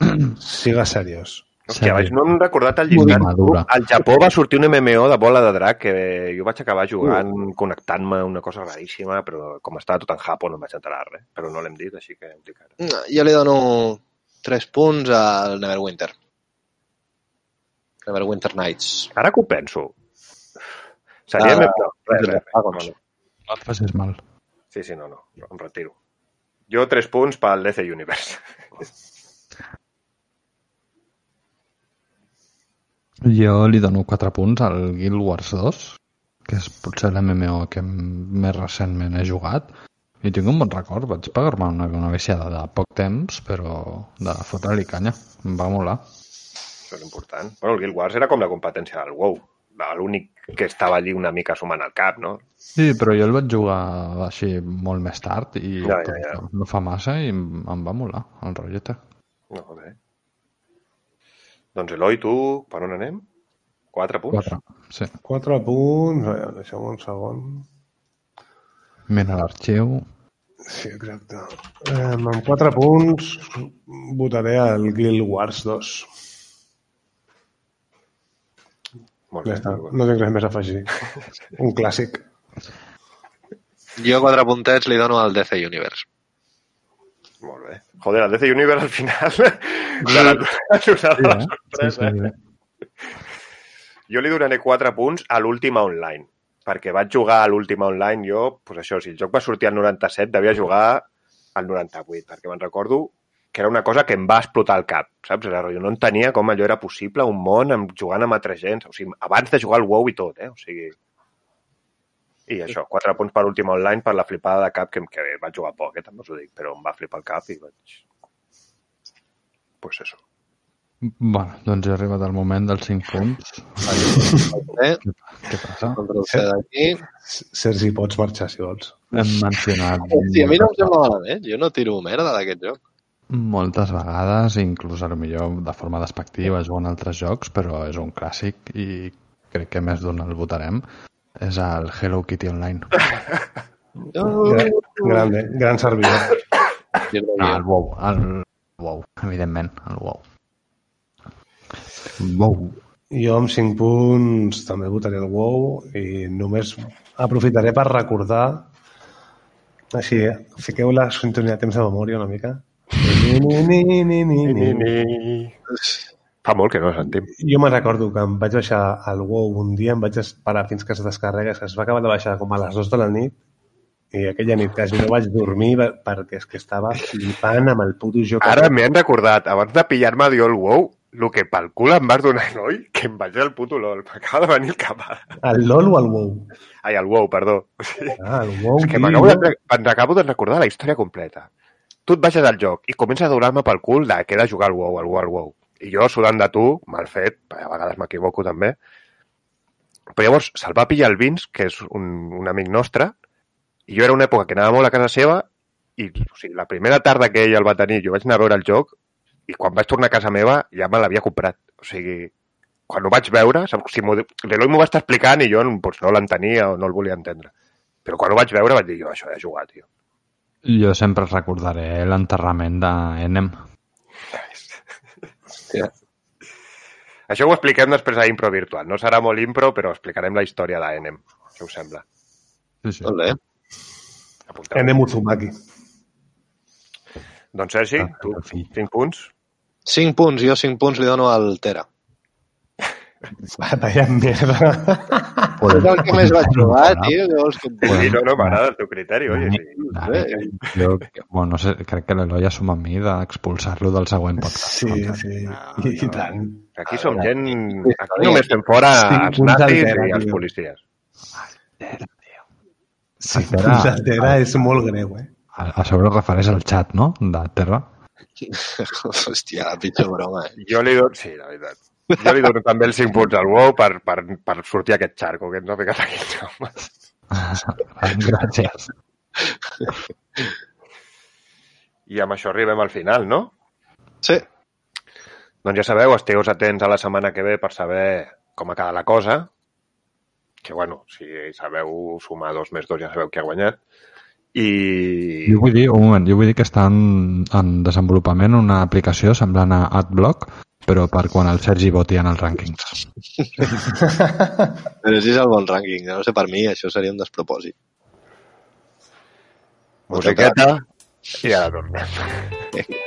siga seriós. Hòstia, vaig, no hem recordat el llistat. Al Japó va sortir un MMO de bola de drac que jo vaig acabar jugant, connectant-me, una cosa raríssima, però com estava tot en Japó no em vaig enterar res. Però no l'hem dit, així que ho dic ara. No, Jo li dono 3 punts al Neverwinter. Neverwinter Nights. Ara que ho penso, seria... Ah, més... No, res, res, res. No, no. No et facis mal. Sí, sí, no, no, no, em retiro. Jo tres punts pel DC Universe. Jo li dono 4 punts al Guild Wars 2, que és potser l'MMO que més recentment he jugat, i tinc un bon record. Vaig pagar-me una, una viciada de poc temps, però de fotre-li canya. Em va molar. Això és important. Bueno, el Guild Wars era com la competència del WoW. L'únic que estava allí una mica sumant al cap, no? Sí, però jo el vaig jugar així molt més tard i Ja, ja, ja. no fa massa i em, em va molar el rotllete. No, bé. Doncs Eloi, tu, per on anem? Quatre punts? 4. Sí. 4 punts, a veure, deixa'm un segon. Mira l'arxiu. Sí, exacte. Eh, amb 4 punts votaré al Guild Wars 2. Molt Ja bé. bé. no tinc res més a afegir. Un clàssic. Jo 4 puntets li dono al DC Universe. Molt bé. Joder, el DC Universe al final de la, de Sí, la eh? Sí, sorpresa. sí, sí. Jo li donaré 4 punts a l'última online, perquè vaig jugar a l'última online, jo, pues això, si el joc va sortir al 97, devia jugar al 98, perquè me'n recordo que era una cosa que em va explotar el cap, saps? Era, rotllo, no entenia com allò era possible, un món amb, jugant amb altra gent, o sigui, abans de jugar al WoW i tot, eh? O sigui... I això, 4 punts per l'última online per la flipada de cap que, que vaig jugar poc, eh? també us ho dic, però em va flipar el cap i vaig... Pues eso. Bueno, doncs he arribat al moment dels 5 punts. Eh? Què passa? Sergi, pots marxar si vols. Hem mencionat Sí, a mi no em sembla malament. Jo no tiro merda d'aquest joc. moltes vegades, inclús a lo millor de forma despectiva, jugant altres jocs, però és un clàssic i crec que més d'un el votarem. És el Hello Kitty Online. Gran, grande, gran servidor. Ah, el WoW, el WoW, evidentment, el WoW. WoW. Jo amb 5 punts també votaré el WoW i només aprofitaré per recordar així, fiqueu la sintonia de temps de memòria una mica. Ni, ni, ni, ni, ni, Ni, ni. ni. Fa molt que no sentim. Jo me'n recordo que em vaig baixar al WoW un dia, em vaig esperar fins que es descarregués, que es va acabar de baixar com a les 2 de la nit, i aquella nit quasi no vaig dormir per- perquè és que estava flipant amb el puto joc. Ara m'he recordat, abans de pillar-me Diol WoW, el que pel cul em vas donar, noi, que em vaig el puto LOL. M'acaba de venir el cap. El LOL o el WoW? Ai, el WoW, perdó. Ah, el WoW, És que m'acabo de, acabo de recordar la història completa. Tu et baixes al joc i comences a donar-me pel cul de que he de jugar al WoW, al WoW, al WoW. I jo, sudant de tu, mal fet, a vegades m'equivoco també, però llavors se'l va pillar el Vince, que és un, un amic nostre, i jo era una època que anava molt a casa seva, i o sigui, la primera tarda que ell el va tenir, jo vaig anar a veure el joc, i quan vaig tornar a casa meva ja me l'havia comprat. O sigui, quan ho vaig veure, m'ho- l'Eloi m'ho va estar explicant i jo doncs, no l'entenia o no el volia entendre. Però quan ho vaig veure vaig dir, jo, això he de jugar, tio. Jo sempre recordaré l'enterrament d'Enem. Hòstia. Això ho expliquem després a Impro Virtual. No serà molt impro, però explicarem la història d'Enem. Què us sembla? Sí, sí. Molt bé. Apunteu. Enem Uzumaki. Doncs Sergi, Ah, tu, en fi. 5 punts. 5 punts, jo 5 punts li dono al Tera. Vaya merda. És el que més vaig jugar, tio. Què vols que et digui? Sí, no, no, m'agrada el teu criteri, oi? Sí. Vale. Jo, bueno, no sé, crec que l'Eloi assum amb mi d'expulsar-lo del següent podcast. Sí, sí, i, i tant. Aquí som gent... Aquí només fem fora els nazis i els tio. policies. Sí, Altera. punts altera és molt greu, eh? A, a sobre refereix al xat, no?, de Terra. Hòstia, la pitjor broma, eh? Jo li dono... Sí, la veritat. Jo li dono també els 5 punts al WoW per, per, per sortir aquest xarco que ens ha ficat aquí. Gràcies. I amb això arribem al final, no? Sí. Doncs ja sabeu, esteu atents a la setmana que ve per saber com ha quedat la cosa. Que, bueno, si sabeu sumar dos més dos ja sabeu qui ha guanyat. I... Jo vull dir, un moment, jo vull dir que està en, en desenvolupament una aplicació semblant a AdBlock, però per quan el Sergi voti en els rànquings. Però si és el bon rànquing. No sé, per mi això seria un despropòsit. Musiqueta i ara tornem.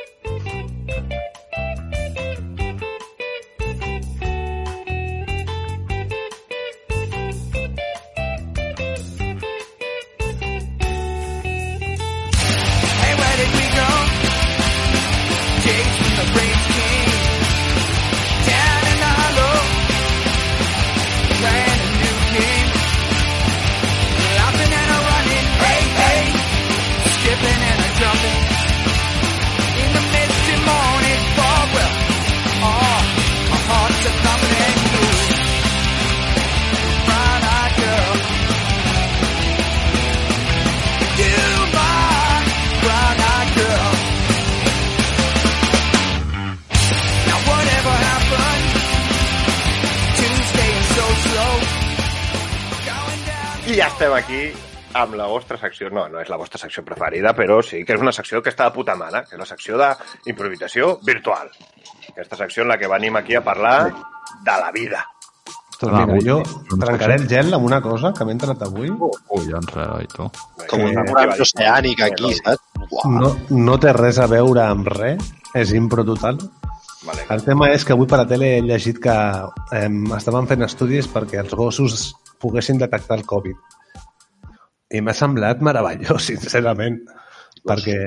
ja estem aquí amb la vostra secció. No, no és la vostra secció preferida, però sí que és una secció que està de puta mare, que és la secció d'improvisació virtual. Aquesta secció en la que venim aquí a parlar de la vida. Doncs mira, jo trencaré el gel amb una cosa que m'he entrat avui. Collons, Eloi, tu. Com una ràdio oceànica aquí, saps? No, no té res a veure amb res, és impro total. Vale. El tema és que avui per la tele he llegit que eh, estaven fent estudis perquè els gossos poguessin detectar el Covid. I m'ha semblat meravellós, sincerament, perquè...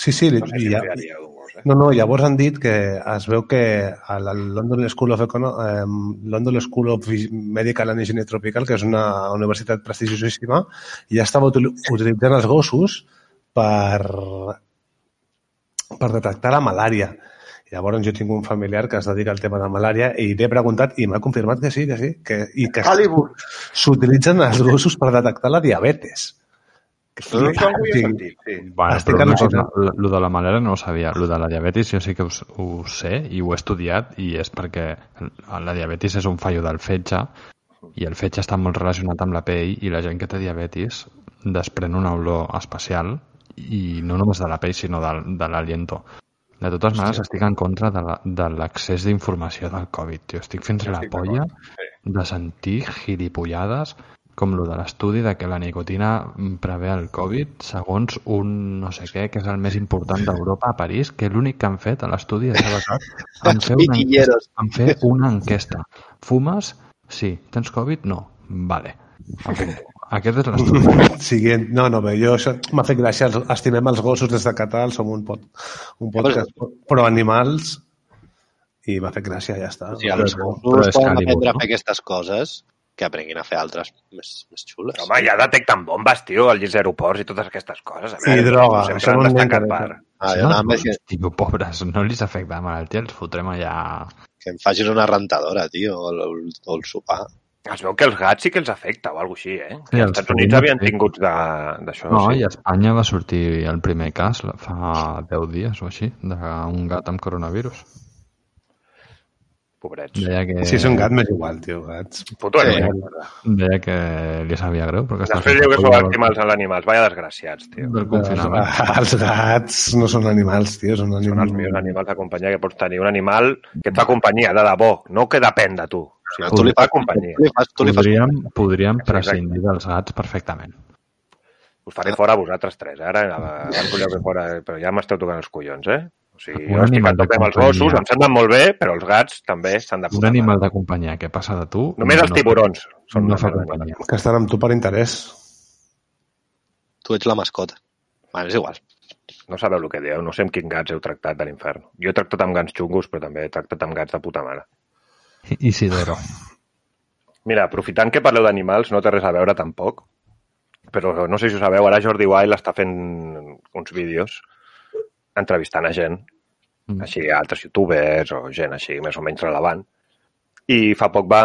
Sí, sí, No sé si ja, gos, eh? no, no, llavors han dit que es veu que a la London School of, Econo eh, London School of Medical and Engineering Tropical, que és una universitat prestigiosíssima, ja estava util utilitzant els gossos per, per detectar la malària. Llavors jo tinc un familiar que es dedica al tema de malària i li he preguntat i m'ha confirmat que sí, que sí, que, i que s'utilitzen els gossos per detectar la diabetes. Ho sí. sentit, sí. Bueno, Estic però al·lucinant. lo de la malera no ho sabia. Lo de la diabetis jo sí que ho, ho sé i ho he estudiat i és perquè la diabetis és un fallo del fetge i el fetge està molt relacionat amb la pell i la gent que té diabetis desprèn una olor especial i no només de la pell sinó de, de l'aliento. De totes maneres, estic en contra de la- de l'accés d'informació del Covid, tio. Estic fent la polla de sentir gilipollades com lo de l'estudi de que la nicotina prevé el Covid segons un no sé què, que és el més important d'Europa a París, que l'únic que han fet a l'estudi és basat en fer, una enquesta, en fer una enquesta. Fumes? Sí. Tens Covid? No. Vale. Aquest és l'estudi. Siguient. No, no, bé, jo això m'ha fet gràcia. Estimem els gossos des de Catal, som un, pot, un podcast pro animals i m'ha fet gràcia, ja està. Si els Però- gossos però poden Calibur, aprendre a no? fer aquestes coses, que aprenguin a fer altres més, més xules. Home, ja detecten bombes, tio, als aeroports i totes aquestes coses. A I droga, Sempre això no han en destacat m'interessa. per... Ah, no, amb que, tio, pobres, no li afecta la malaltia, els fotrem allà... que em facis una rentadora, tio, o el, o el sopar. Es veu que els gats sí que els afecta o alguna així, eh? Sí, als els Estats Units havien sí. tingut de- d'això. No, sí. i a Espanya va sortir el primer cas fa 10 dies o així, d'un gat amb coronavirus. Pobrets. Deia que, Si és un gat, m'és igual, tio, gats. Puto Sí. animal. deia que li sabia greu. Perquè Després diu que la sou colla estimals als animals. Vaya desgraciats, tio. del confinament. Els gats no són animals, tio, són Són els animals. millors animals de companyia que pots tenir. Un animal que et fa companyia, de debò, no que depèn de tu. O sigui, tu li fas companyia. Tu li fas, tu li fas Podríem, podríem Exacte. prescindir dels gats perfectament. Us faré fora a vosaltres tres. Ara, abans volíeu fer fora, però ja m'esteu tocant els collons, eh? O sigui, Un jo estic a animal de tope amb els companyia. gossos, em semblen molt bé, però els gats també s'han de Un animal de companyia que passa de tu... Només els no- tiburons són no una fa companyia. Que estan amb tu per interès. Tu ets la mascota. Bueno, és igual. No sabeu el que dieu, no sé amb quins gats heu tractat de l'infern. Jo he tractat amb gats xungos, però també he tractat amb gats de puta mare. Isidoro. Mira, aprofitant que parleu d'animals, no té res a veure tampoc, però no sé si ho sabeu, ara Jordi Wild està fent uns vídeos entrevistant a gent, Mm. així altres youtubers o gent així més o menys relevant, i fa poc va,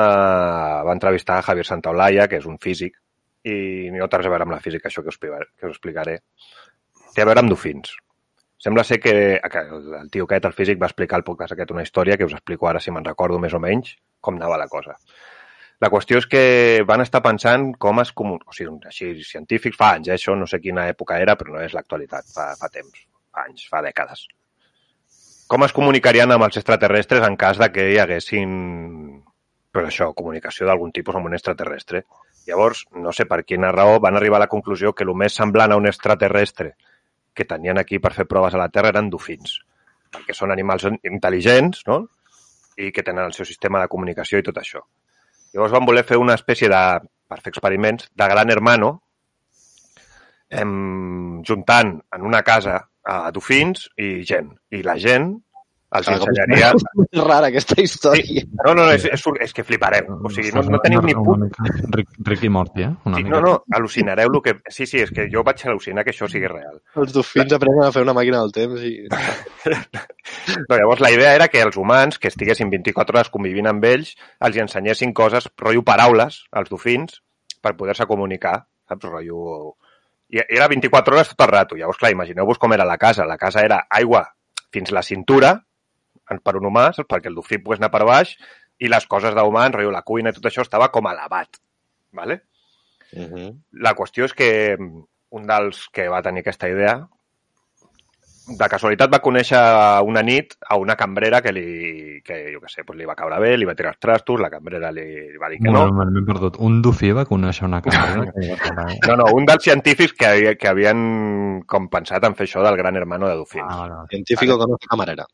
va entrevistar a Javier Santaolalla, que és un físic, i no té res a veure amb la física, això que us, que us explicaré. Té a veure amb dofins. Sembla ser que, el tio aquest, el físic, va explicar al podcast aquest una història que us explico ara, si me'n recordo més o menys, com anava la cosa. La qüestió és que van estar pensant com es comun... O sigui, així, científics, fa anys, eh, això no sé quina època era, però no és l'actualitat, fa, fa temps, fa anys, fa dècades. Com es comunicarien amb els extraterrestres en cas de que hi haguessin, pues això, comunicació d'algun tipus amb un extraterrestre. Llavors, no sé per quina raó, van arribar a la conclusió que el més semblant a un extraterrestre que tenien aquí per fer proves a la Terra eren dofins, perquè són animals intel·ligents, no?, i que tenen el seu sistema de comunicació i tot això. Llavors van voler fer una espècie de, per fer experiments, de gran hermano, em, juntant en una casa a dofins i gent. I la gent els Clar, ensenyaria... És rara aquesta història. No, no, no, és, és, és que flipareu. O sigui, no, no teniu ni mica Rick, Rick i Morty, eh? Una Sí, mica. no, no, al·lucinareu el que... Sí, sí, és que jo vaig al·lucinar que això sigui real. Els dofins aprenen a fer una màquina del temps i... No, llavors la idea era que els humans, que estiguessin 24 hores convivint amb ells, els hi ensenyessin coses, rotllo paraules, als dofins, per poder-se comunicar, saps? Rotllo... I era 24 hores tot el rato. Llavors, clar, imagineu-vos com era la casa. La casa era aigua fins la cintura, per un humà, saps? perquè el dofí pogués anar per baix, i les coses d'humans, rotllo la cuina i tot això, estava com elevat. ¿vale? Uh -huh. La qüestió és que un dels que va tenir aquesta idea, de casualitat va conèixer una nit a una cambrera que li, que jo què sé, doncs li va caure bé, li va tirar els trastos, la cambrera li, li va dir que no. Bueno, M'he perdut. Un dofí va conèixer una cambrera que. No, no, un dels científics que, que havien com pensat en fer això del gran hermano de dofins. Ah, vale, vale. Científico conoce camarera.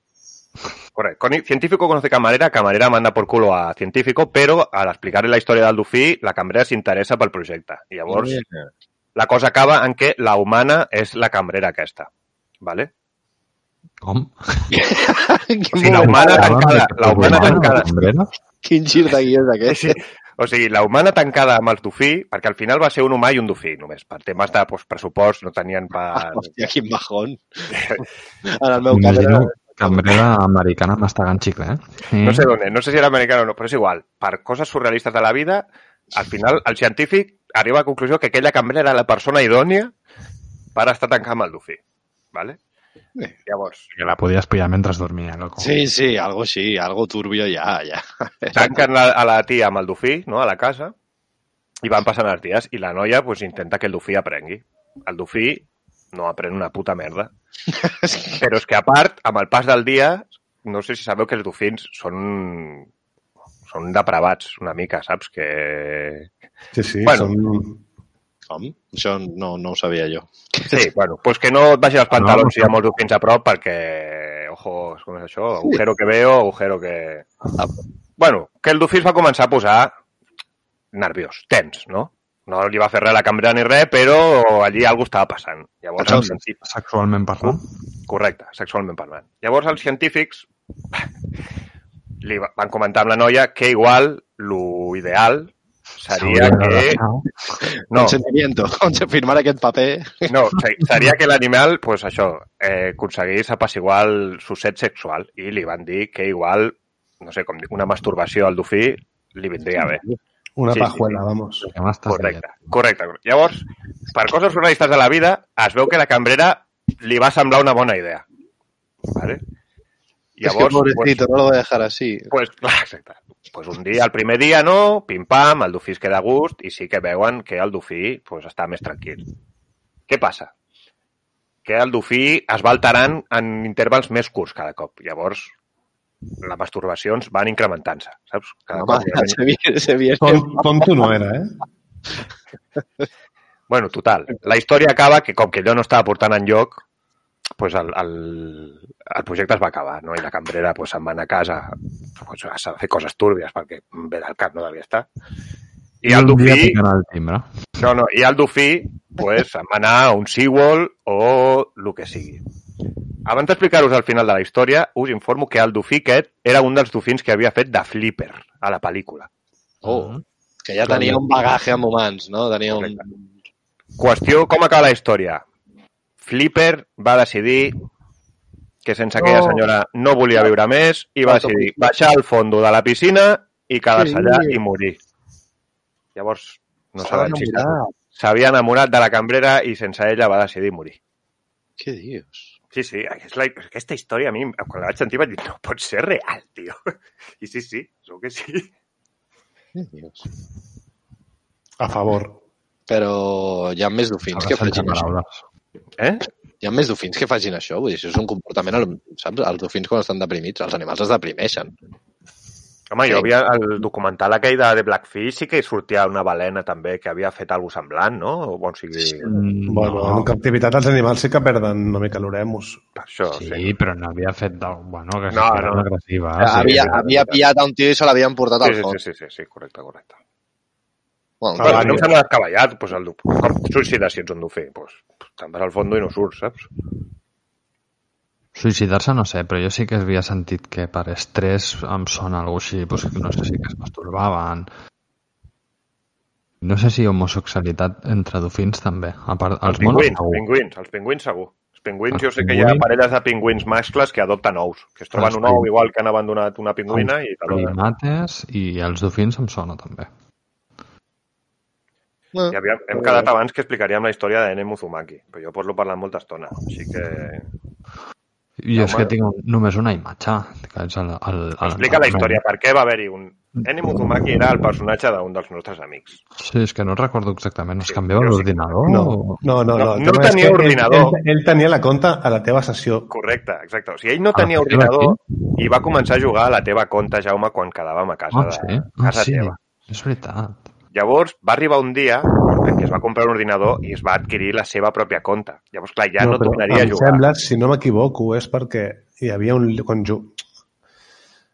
Correcto. Con- Científico conoce camarera, camarera manda por culo a científico, però al explicar la història del dofí, la cambrera s'interessa pel projecte. I llavors la cosa acaba en què la humana és la cambrera aquesta. ¿vale? Com? O sigui, la humana tancada, la humana tancada, quin gir de guió és Sí, aquest? sí. O sigui, la humana tancada amb el dofí, perquè al final va ser un humà i un dofí, només. Per temes de pues, pressupost no tenien per... Hòstia, quin bajón. En el meu cas era... Cambrera americana mastegant xicle, eh? Sí. No sé d'on no sé si era americano o no, però és igual. Per coses surrealistes de la vida, al final el científic arriba a la conclusió que aquella cambrera era la persona idònia per estar tancada amb el dofí. ¿vale? Bé. Llavors, Que la podies pillar mentre dormia, loco. Sí, sí, algo així, algo turbio ja, ja. tanquen la, a la tia amb el dofí, no?, a la casa, i van passant els dies, i la noia pues, intenta que el dofí aprengui. El dofí no aprèn una puta merda. Però és que, a part, amb el pas del dia, no sé si sabeu que els dofins són són depravats una mica, saps? Que... Sí, sí, Bueno. són... Com? Això no, no ho sabia jo. Sí, bueno, pues que no et baixin els pantalons si hi ha molts dofins a prop perquè, ojo, com és això? Agujero que veo, agujero que... Bueno, que el dofí es va començar a posar nerviós, tens, no? No li va fer res a la cambra ni res, però allí alguna estava passant. Llavors, Cachond. els científics... Sexualment parlant? Correcte, sexualment parlant. Llavors els científics li va- van comentar amb la noia que igual lo ideal seria que... No, Consentimiento. On se firmar aquest paper... no, se- seria que l'animal, pues això, eh, aconseguís apaciguar el sucet sexual i li van dir que igual, no sé com una masturbació al dofí li vindria bé. Una Sí, sí, pajuela, vamos. Què m'estàs Correcte, correcte. Llavors, per coses surrealistes de la vida, es veu que la cambrera li va semblar una bona idea. ¿vale? es que pobrecito, no lo voy a dejar así. Pues, clar, exacte. Pues un dia, el primer dia no, pim-pam, el dofí es queda a gust i sí que veuen que el dofí pues, està més tranquil. Què passa? Que el dofí es va alterant en intervals més curts cada cop. Llavors, les masturbacions van incrementant-se, saps? Cada Home, cop se viene, se viene. Ton, tonto no era, eh? Bueno, total. La història acaba que, com que allò no estava portant en lloc, pues el, el, el projecte es va acabar, no? I la cambrera pues, se'n va anar a casa pues, a fer coses túrbies, perquè bé del cap no devia estar. I el picant el timbre. no, no, i el dofí, pues, se'n va anar a un SeaWorld o el que sigui. Abans d'explicar-vos el final de la història, us informo que el dofí aquest era un dels dofins que havia fet de Flipper a la pel·lícula. Oh, que ja tenia un bagaje amb humans, no? Tenia un... Qüestió, com acaba la història? Flipper va decidir que sense aquella senyora no volia viure més i va decidir baixar al fondo de la piscina i quedar-se allà i morir. Llavors, no S'ha enamorat. s'havia enamorat de la cambrera i sense ella va decidir morir. Què dius? Sí, sí, és la, aquesta història a mi, quan la vaig sentir vaig dir, no pot ser real, tio. I sí, sí, segur que sí. Què dius? A favor. Però hi ha més dofins que facin això. Eh? Hi ha més dofins que facin això. Vull dir, això és un comportament, al- saps? Els dofins quan estan deprimits, els animals es deprimeixen. Home, jo Sí. havia el documental aquell de, de Blackfish sí que hi sortia una balena també que havia fet alguna semblant, no? O sigui, Mm, Bueno, en captivitat els animals sí que perden una mica l'oremus. per això, Sí, sí. però no havia fet... Bueno, que No, no, no. no. agressiva. Ah, sí. havia, sí, havia sí. pillat a un tio i se l'havien portat Sí, al sí, fons. sí, sí, sí, sí, correcte, correcte. Bueno, Ah, Bueno, vale. no em sembla descabellat, pues, el, com suïcidar si ets un dofí? Pues, te'n vas al fons i no surts, saps? Suïcidar-se no sé, però jo sí que havia sentit que per estrès em sona alguna així, doncs, que no sé si que es masturbaven. No sé si homosexualitat entre dofins també. A part, els Els monos pingüins, segur. pingüins, els pingüins segur. Els pingüins, Els jo sé que hi ha pingüins- parelles de pingüins mascles que adopten ous, que es troben Els un ou pingüins. igual que han abandonat una pingüina i te l'adopten. primates i els dofins em sona també. I havia, hem quedat abans que explicaríem la història de N. Uzumaki, però jo parlo parlant molta estona, així que... I No, és que tinc un- només una imatge. Que és el, el, el, Explica la història, per què va haver-hi un... N. Uzumaki era el personatge d'un dels nostres amics. Sí, és que no recordo exactament. Es Sí, canviava jo sí. l'ordinador? No, no, no. No, el no és tenia que ell- ordinador. Ell, ell tenia la compta a la teva sessió. Correcte, exacte. O sigui, ell no tenia Ah, ordinador i va començar a jugar a la teva compte, Jaume, quan quedàvem a casa, Ah, de, sí? Ah, casa sí. teva. És veritat. Llavors, va arribar un dia en què es va comprar un ordinador i es va adquirir la seva pròpia compte. Llavors, clar, ja no, però tornaria a em jugar. sembla, si no m'equivoco, és perquè hi havia un... Quan ju...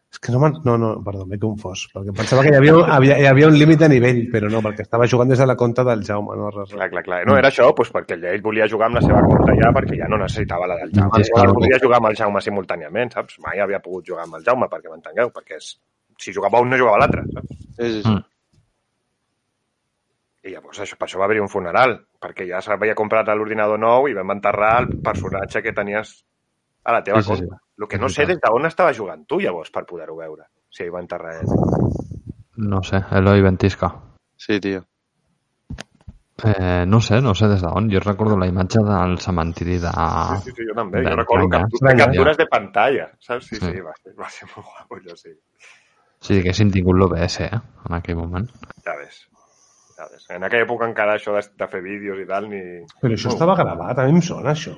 És que no, no, no, perdó, m'he confós, perquè pensava que hi havia, havia, hi havia un límit de nivell, però no, perquè estava jugant des de la compte del Jaume, no res, res. Clar, clar, clar. No, era això, doncs, perquè ell volia jugar amb la seva compte ja, perquè ja no necessitava la del Jaume. Sí, clar. volia jugar amb el Jaume simultàniament, saps? Mai havia pogut jugar amb el Jaume, perquè m'entengueu, perquè és... si jugava un no jugava l'altre, saps? Sí, sí, sí. Mm. I llavors això, per això va haver-hi un funeral, perquè ja s'havia comprat l'ordinador nou i vam enterrar el personatge que tenies a la teva Sí, sí, sí. compte. El que no sé des d'on estava jugant tu, llavors, per poder-ho veure, si hi va enterrar ell. No sé, Eloi Ventisca. Sí, tio. Eh, no sé, no sé des d'on. Jo recordo la imatge del cementiri de... Sí, sí, sí, jo també. de Jo recordo Estranya. captu- captures de pantalla, saps? Sí, sí, Sí. va ser, va ser molt guapo, allò sí. Si haguessin tingut l'OBS, eh, en aquell moment. Ja ves. Saps? En aquella època encara això de, de fer vídeos i tal, ni... Però això estava gravat, a mi em sona això.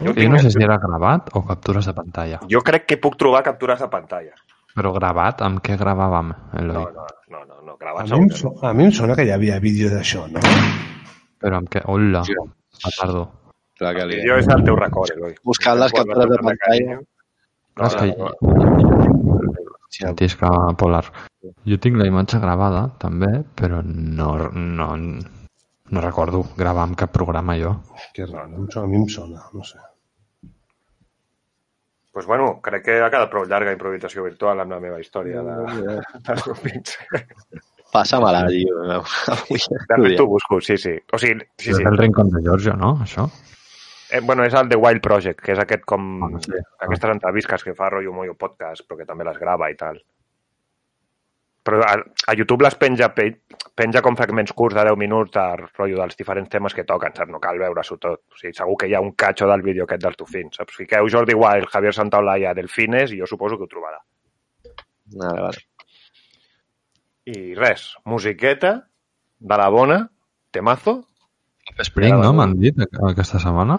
Jo, Jo no sé si era gravat o captures de pantalla. jo crec que puc trobar captures de pantalla. Però gravat, amb què gravàvem, No, Eloi? no, no, no, no A gravats mi, em, segur so, a mi em sona que hi havia vídeo d'això, no? Però amb què? Hola, Sí. petardo. Clar que li... no. Jo és el teu record, Eloi. Buscant les captures de pantalla. No, És que no. Sentisca polar. Jo tinc la imatge gravada, també, però no, no, no recordo gravar amb cap programa jo. Que raro, a mi em sona, no sé. pues bueno, crec que ha quedat prou llarga improvisació virtual amb la meva història de, dels grupins. Passa-me-la, tio. Avui De fet, t'ho busco, sí, sí. O sigui, sí, És sí. el Rincón de Giorgio, no, això? Eh, bueno, és el The Wild Project, que és aquest com... Ah, sí. Aquestes entrevistes que fa rotllo Moyo Podcast, però que també les grava i tal. Però a, a YouTube les penja, pe- penja com fragments curts de 10 minuts de rotllo dels diferents temes que toquen, saps? No cal veure-s'ho tot. O sigui, segur que hi ha un catxo del vídeo aquest dels Tufins, saps? Fiqueu Jordi Wild, Javier Santaolalla, Delfines, i jo suposo que ho trobarà. Vale, vale. I res, musiqueta de la bona, temazo, Offspring, no? M'han dit aquesta setmana?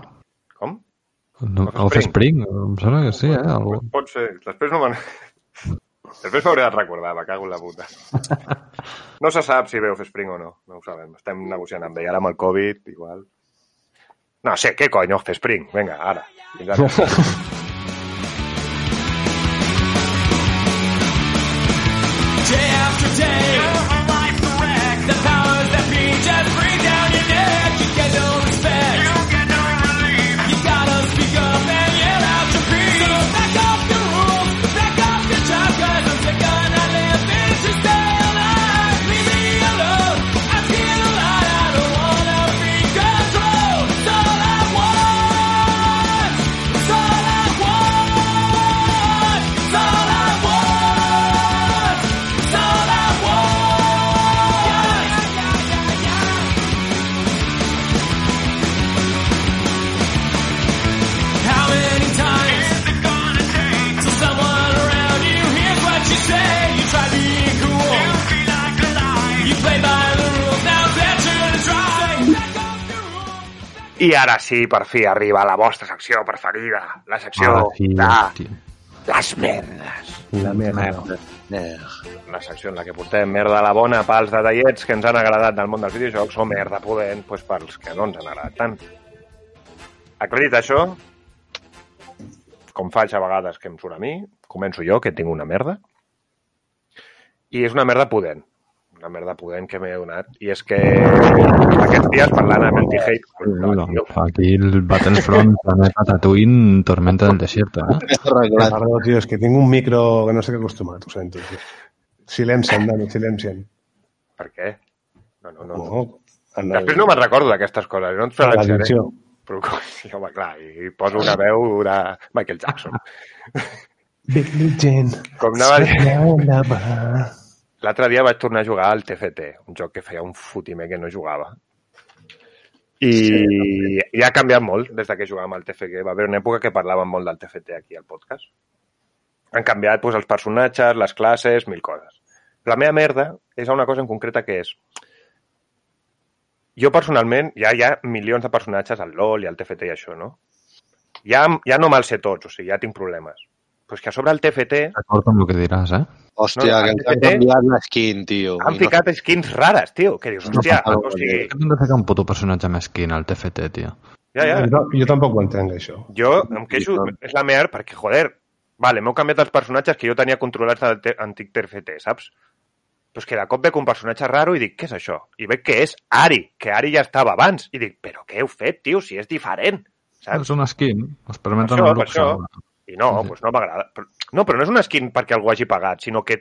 No, Offspring. Offspring, em sembla que sí, eh? Algú. Pot ser. Després no me'n... Després m'hauré de recordar, me cago en la puta. No se sap si ve Offspring o no, no ho sabem. Estem negociant amb ell. Ara amb el Covid, igual. No sé, què cony, Offspring? Vinga, ara. Fins ara. I ara sí, per fi, arriba la vostra secció preferida. La secció Ara sí, de hòstia. les merdes. La merda. La secció en la que portem merda a la bona pels detallets que ens han agradat del món dels videojocs o merda pudent pues, pels que no ens han agradat tant. Aclarit això, com faig a vegades que em surt a mi, començo jo, que tinc una merda, i és una merda pudent. Una merda pudent que m'he donat. I és que aquests dies parlant amb el T-Hate... Hola. Aquí el Battlefront, planeta Tatooine, tormenta del desierto, eh? Perdó, tio, és que tinc un micro que no estic acostumat, ho sento. Tio. Silencia'n, Dani, silencia'n. Per què? No, no, no. No, el- Després no me'n recordo d'aquestes coses. No et a la silenciaré. Però, sí, home, clar, i poso una veu de Michael Jackson. Billie Jean. Com anava Sala va. L'altre dia vaig tornar a jugar al TFT, un joc que feia un fotimer que no jugava. I, i ha canviat molt des de que jugàvem al TFT. Va haver una època que parlàvem molt del TFT aquí al podcast. Han canviat doncs, els personatges, les classes, mil coses. La meva merda és una cosa en concreta que és... Jo personalment, ja hi ha milions de personatges al LoL i al TFT i això, no? Ja, ja no me'ls sé tots, o sigui, ja tinc problemes. És que a sobre el TFT D'acord amb el que diràs, eh? Hòstia, No, que ens han canviat l'esquin, tio. han I no- ficat skins rares, tio. Que dius, hòstia, No, o sigui, Que hem de ficar un puto personatge mesquin al TFT, tio. ja, ja. Jo, jo tampoc ho entenc, això. Jo em queixo, és la meva, perquè, joder, vale, m'heu canviat els personatges que jo tenia controlats del te- antic TFT, saps? Però és que de cop veig un personatge raro i dic, què és això? I veig que és Ari, que Ari ja estava abans. I dic, però què heu fet, tio, si és diferent? Saps? És un skin, es permeten Per això, el per luxe. això. I no, doncs pues no m'agrada. No, però no és una skin perquè algú hagi pagat, sinó que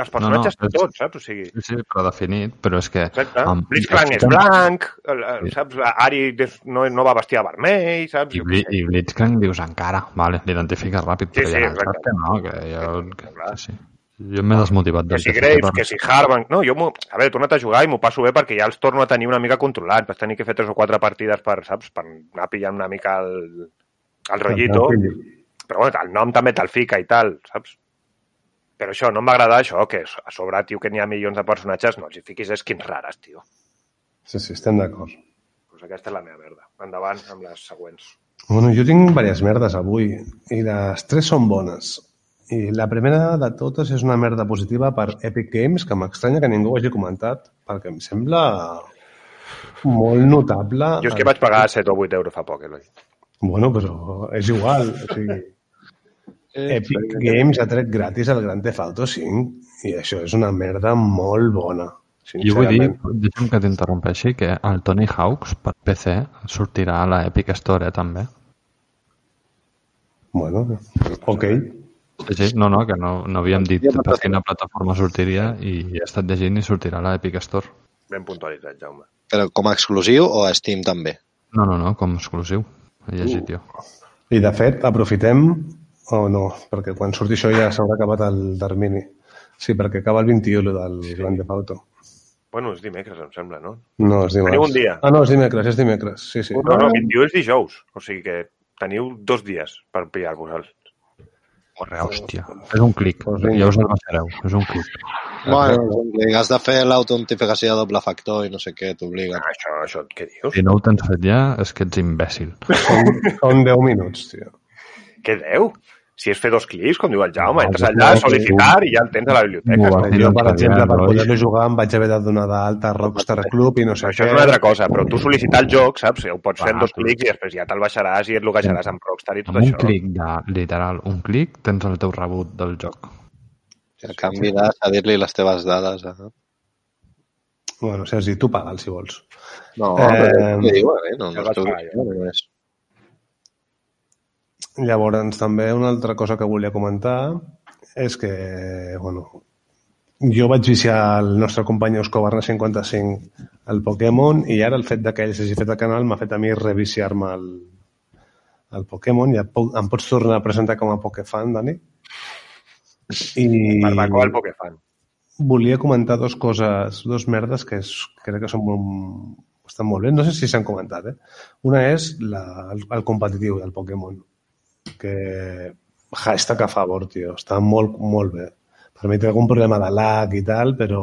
els personatges No, no, tots, saps? O sigui, Sí, sí, però definit, però és que... exacte. amb- Blitzcrank és blanc, el, el, Sí. saps? Ari no, no va vestir de vermell, saps? I, Bli i Blitzcrank dius encara, vale, l'identifiques ràpid, Sí, però sí, ja exacte. que no, que jo... Que, sí, sí. Jo m'he desmotivat que si Graves, que si Harbank... No, jo, a veure, he tornat a jugar i m'ho passo bé perquè ja els torno a tenir una mica controlats. Vaig tenir que fer tres o quatre partides per, saps, per anar pillant una mica el, el rotllito. Però bueno, el nom també te'l fica i tal, saps? Però això, no agradar això, que a sobre, tio, que n'hi ha milions de personatges, no els hi fiquis skins rares, tio. Sí, sí, estem d'acord. Pues aquesta és la meva merda. Endavant amb les següents. Bueno, jo tinc diverses merdes avui i les tres són bones. I la primera de totes és una merda positiva per Epic Games, que m'estranya que ningú ho hagi comentat, perquè em sembla molt notable. Jo és que vaig pagar 7 o 8 euros fa poc, Eloi. Bueno, però és igual. O sigui, Epic Games ha tret gratis el Grand Theft Auto 5 i això és una merda molt bona. Jo vull dir, deixa'm que t'interrompeixi, que el Tony Hawks per PC sortirà a la Epic Store eh, també. Bueno, ok. Sí, sí, no, no, que no, no havíem dit per quina plataforma sortiria i he estat llegint i sortirà a la Epic Store. Ben puntualitzat, Jaume. Però com a exclusiu o a Steam també? No, no, no, com a exclusiu. He llegit jo. I de fet, aprofitem o no, perquè quan surti això ja s'haurà acabat el termini. Sí, perquè acaba el 21 del Grand Theft Auto. Bueno, és dimecres, em sembla, no? No, és dimarts. Teniu un dia. Ah, no, és dimecres, és dimecres. Sí, sí. No, no, 21 és dijous. O sigui que teniu dos dies per pillar-vos-el. Corre, hòstia. És un clic. Pues vinga. Ja us el baixareu. És un clic. Bueno, has de fer l'autentificació de doble factor i no sé què, t'obliga. Ah, això, això, què dius? Si no ho tens fet ja, és que ets imbècil. Són, són 10 minuts, tio. Què deu? Si és fer dos clics, com diu el Jaume, No, entres allà, sol·licitar i ja el tens a la biblioteca. No, No, Jo, no per exemple, per poder-lo jugar em vaig haver de donar d'alta a Rockstar Club i no sé això què. és una altra cosa, però tu sol·licitar el joc, saps? Ho pots fer en Ah, dos clics i després ja te'l baixaràs i et loguejaràs amb Rockstar i tot Amb un això. clic de, literal, un clic, tens el teu rebut del joc. I a canvi de cedir-li les teves dades. Eh? Bueno, Sergi, tu paga'l, si vols. No, Eh, eh, què diuen, eh? No, ja no, vaig estic pagar, ja. no és. Llavors, també una altra cosa que volia comentar és que, bueno, jo vaig viciar el nostre company Osco Barna 55 al Pokémon i ara el fet que ell s'hagi fet el canal m'ha fet a mi reviciar-me el, el Pokémon. Ja em pots tornar a presentar com a Pokéfan, Dani? I Barbacoa el Pokéfan. volia comentar dos coses, dos merdes que és, crec que són molt, estan molt bé. No sé si s'han comentat, eh? Una és la, el, el competitiu del Pokémon, que hashtag a favor, tio. Està molt, molt bé. Per mi té algun problema de lag i tal, però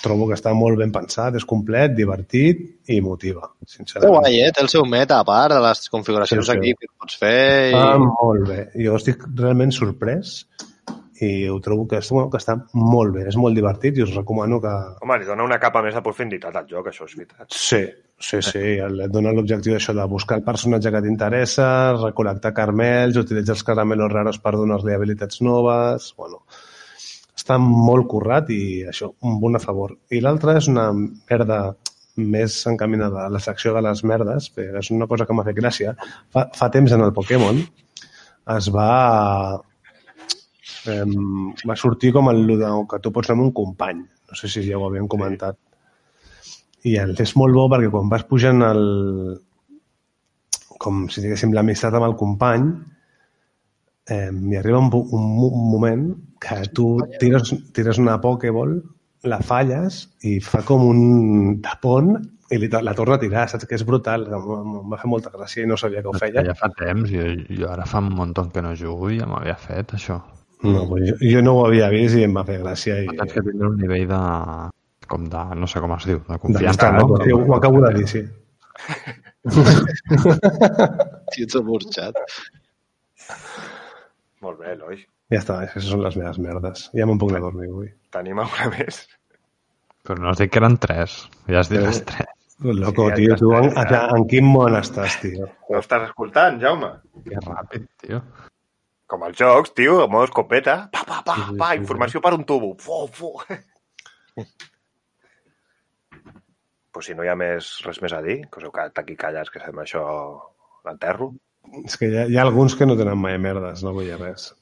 trobo que està molt ben pensat, és complet, divertit i motiva, Que sincerament. guai, eh? Té el seu meta a part de les configuracions Sí, sí. aquí que pots fer. I... Està molt bé. Jo estic realment sorprès i ho trobo que, és, bueno, que està molt bé, és molt divertit i us recomano que, Home, li dona una capa més de profunditat al joc, això és veritat. Sí, sí, sí. Et dona l'objectiu d'això de buscar el personatge que t'interessa, recol·lectar carmels, utilitzar els caramelos raros per donar-li habilitats noves... Bueno, està molt currat i això, un bon a favor. I l'altre és una merda més encaminada a la secció de les merdes, perquè és una cosa que m'ha fet gràcia. Fa, fa temps en el Pokémon es va eh, va sortir com el que tu pots anar amb un company. No sé si ja ho havíem comentat. I el, és molt bo perquè quan vas pujant el, com si diguéssim l'amistat amb el company, eh, hi arriba un, un, un moment que tu tires, tires una Pokéball, la falles i fa com un tapón i li, la torna a tirar, saps? Que és brutal. Em, va fer molta gràcia i no sabia que ho feia. Ja fa temps, jo, jo ara fa un munt que no jugo i ja m'havia fet això. No, jo, jo no ho havia vist i em va fer gràcia. I, Tens que tindre un nivell de... com de... no sé com es diu, de de confiança. no? Sí, ho acabo de dir, sí. Si ets burxat. Molt bé, Eloi. Ja està, aquestes són les meves merdes. Ja me'n puc anar a dormir avui. Tenim alguna més? Però no has dit que eren tres. Ja has dit les tres. Loco, ja tio, tu en, ja. en, en quin món estàs, tio? No estàs escoltant, Jaume? Que ràpid, tio. Com els jocs, tio, a modo escopeta. Pa, pa, pa, pa, informació per un tubo. Fu, fu. Pues si no hi ha més, res més a dir, que us heu quedat aquí callats, que fem això l'enterro. És que hi ha, hi ha alguns que no tenen mai merdes, no vull dir res.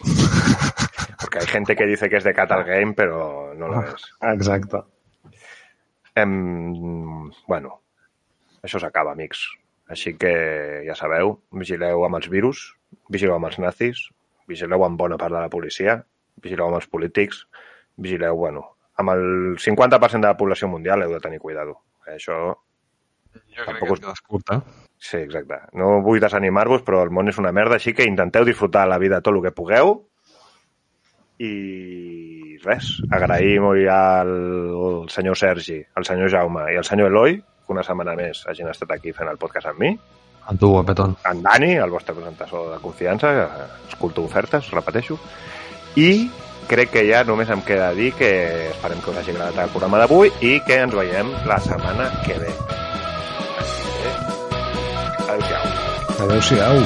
Porque hay gente que dice que es de Catal Game, pero no lo es. Exacte. Em, bueno, això s'acaba, amics. Així que ja sabeu, vigileu amb els virus, vigileu amb els nazis, vigileu amb bona part de la policia, vigileu amb els polítics, vigileu, bueno, amb el 50% de la població mundial heu de tenir cuidado. Això, Jo crec que et quedes curta. sí, exacte. No vull desanimar-vos, però el món és una merda, així que intenteu disfrutar la vida tot el que pugueu i res, agrair molt al senyor Sergi, al senyor Jaume i al senyor Eloi que una setmana més hagin estat aquí fent el podcast amb mi. A tu, guapetón. En Dani, el vostre presentador de confiança, escolto ofertes, repeteixo. I crec que ja només em queda dir que esperem que us hagi agradat el programa d'avui i que ens veiem la setmana que ve. Adéu-siau. Adéu-siau.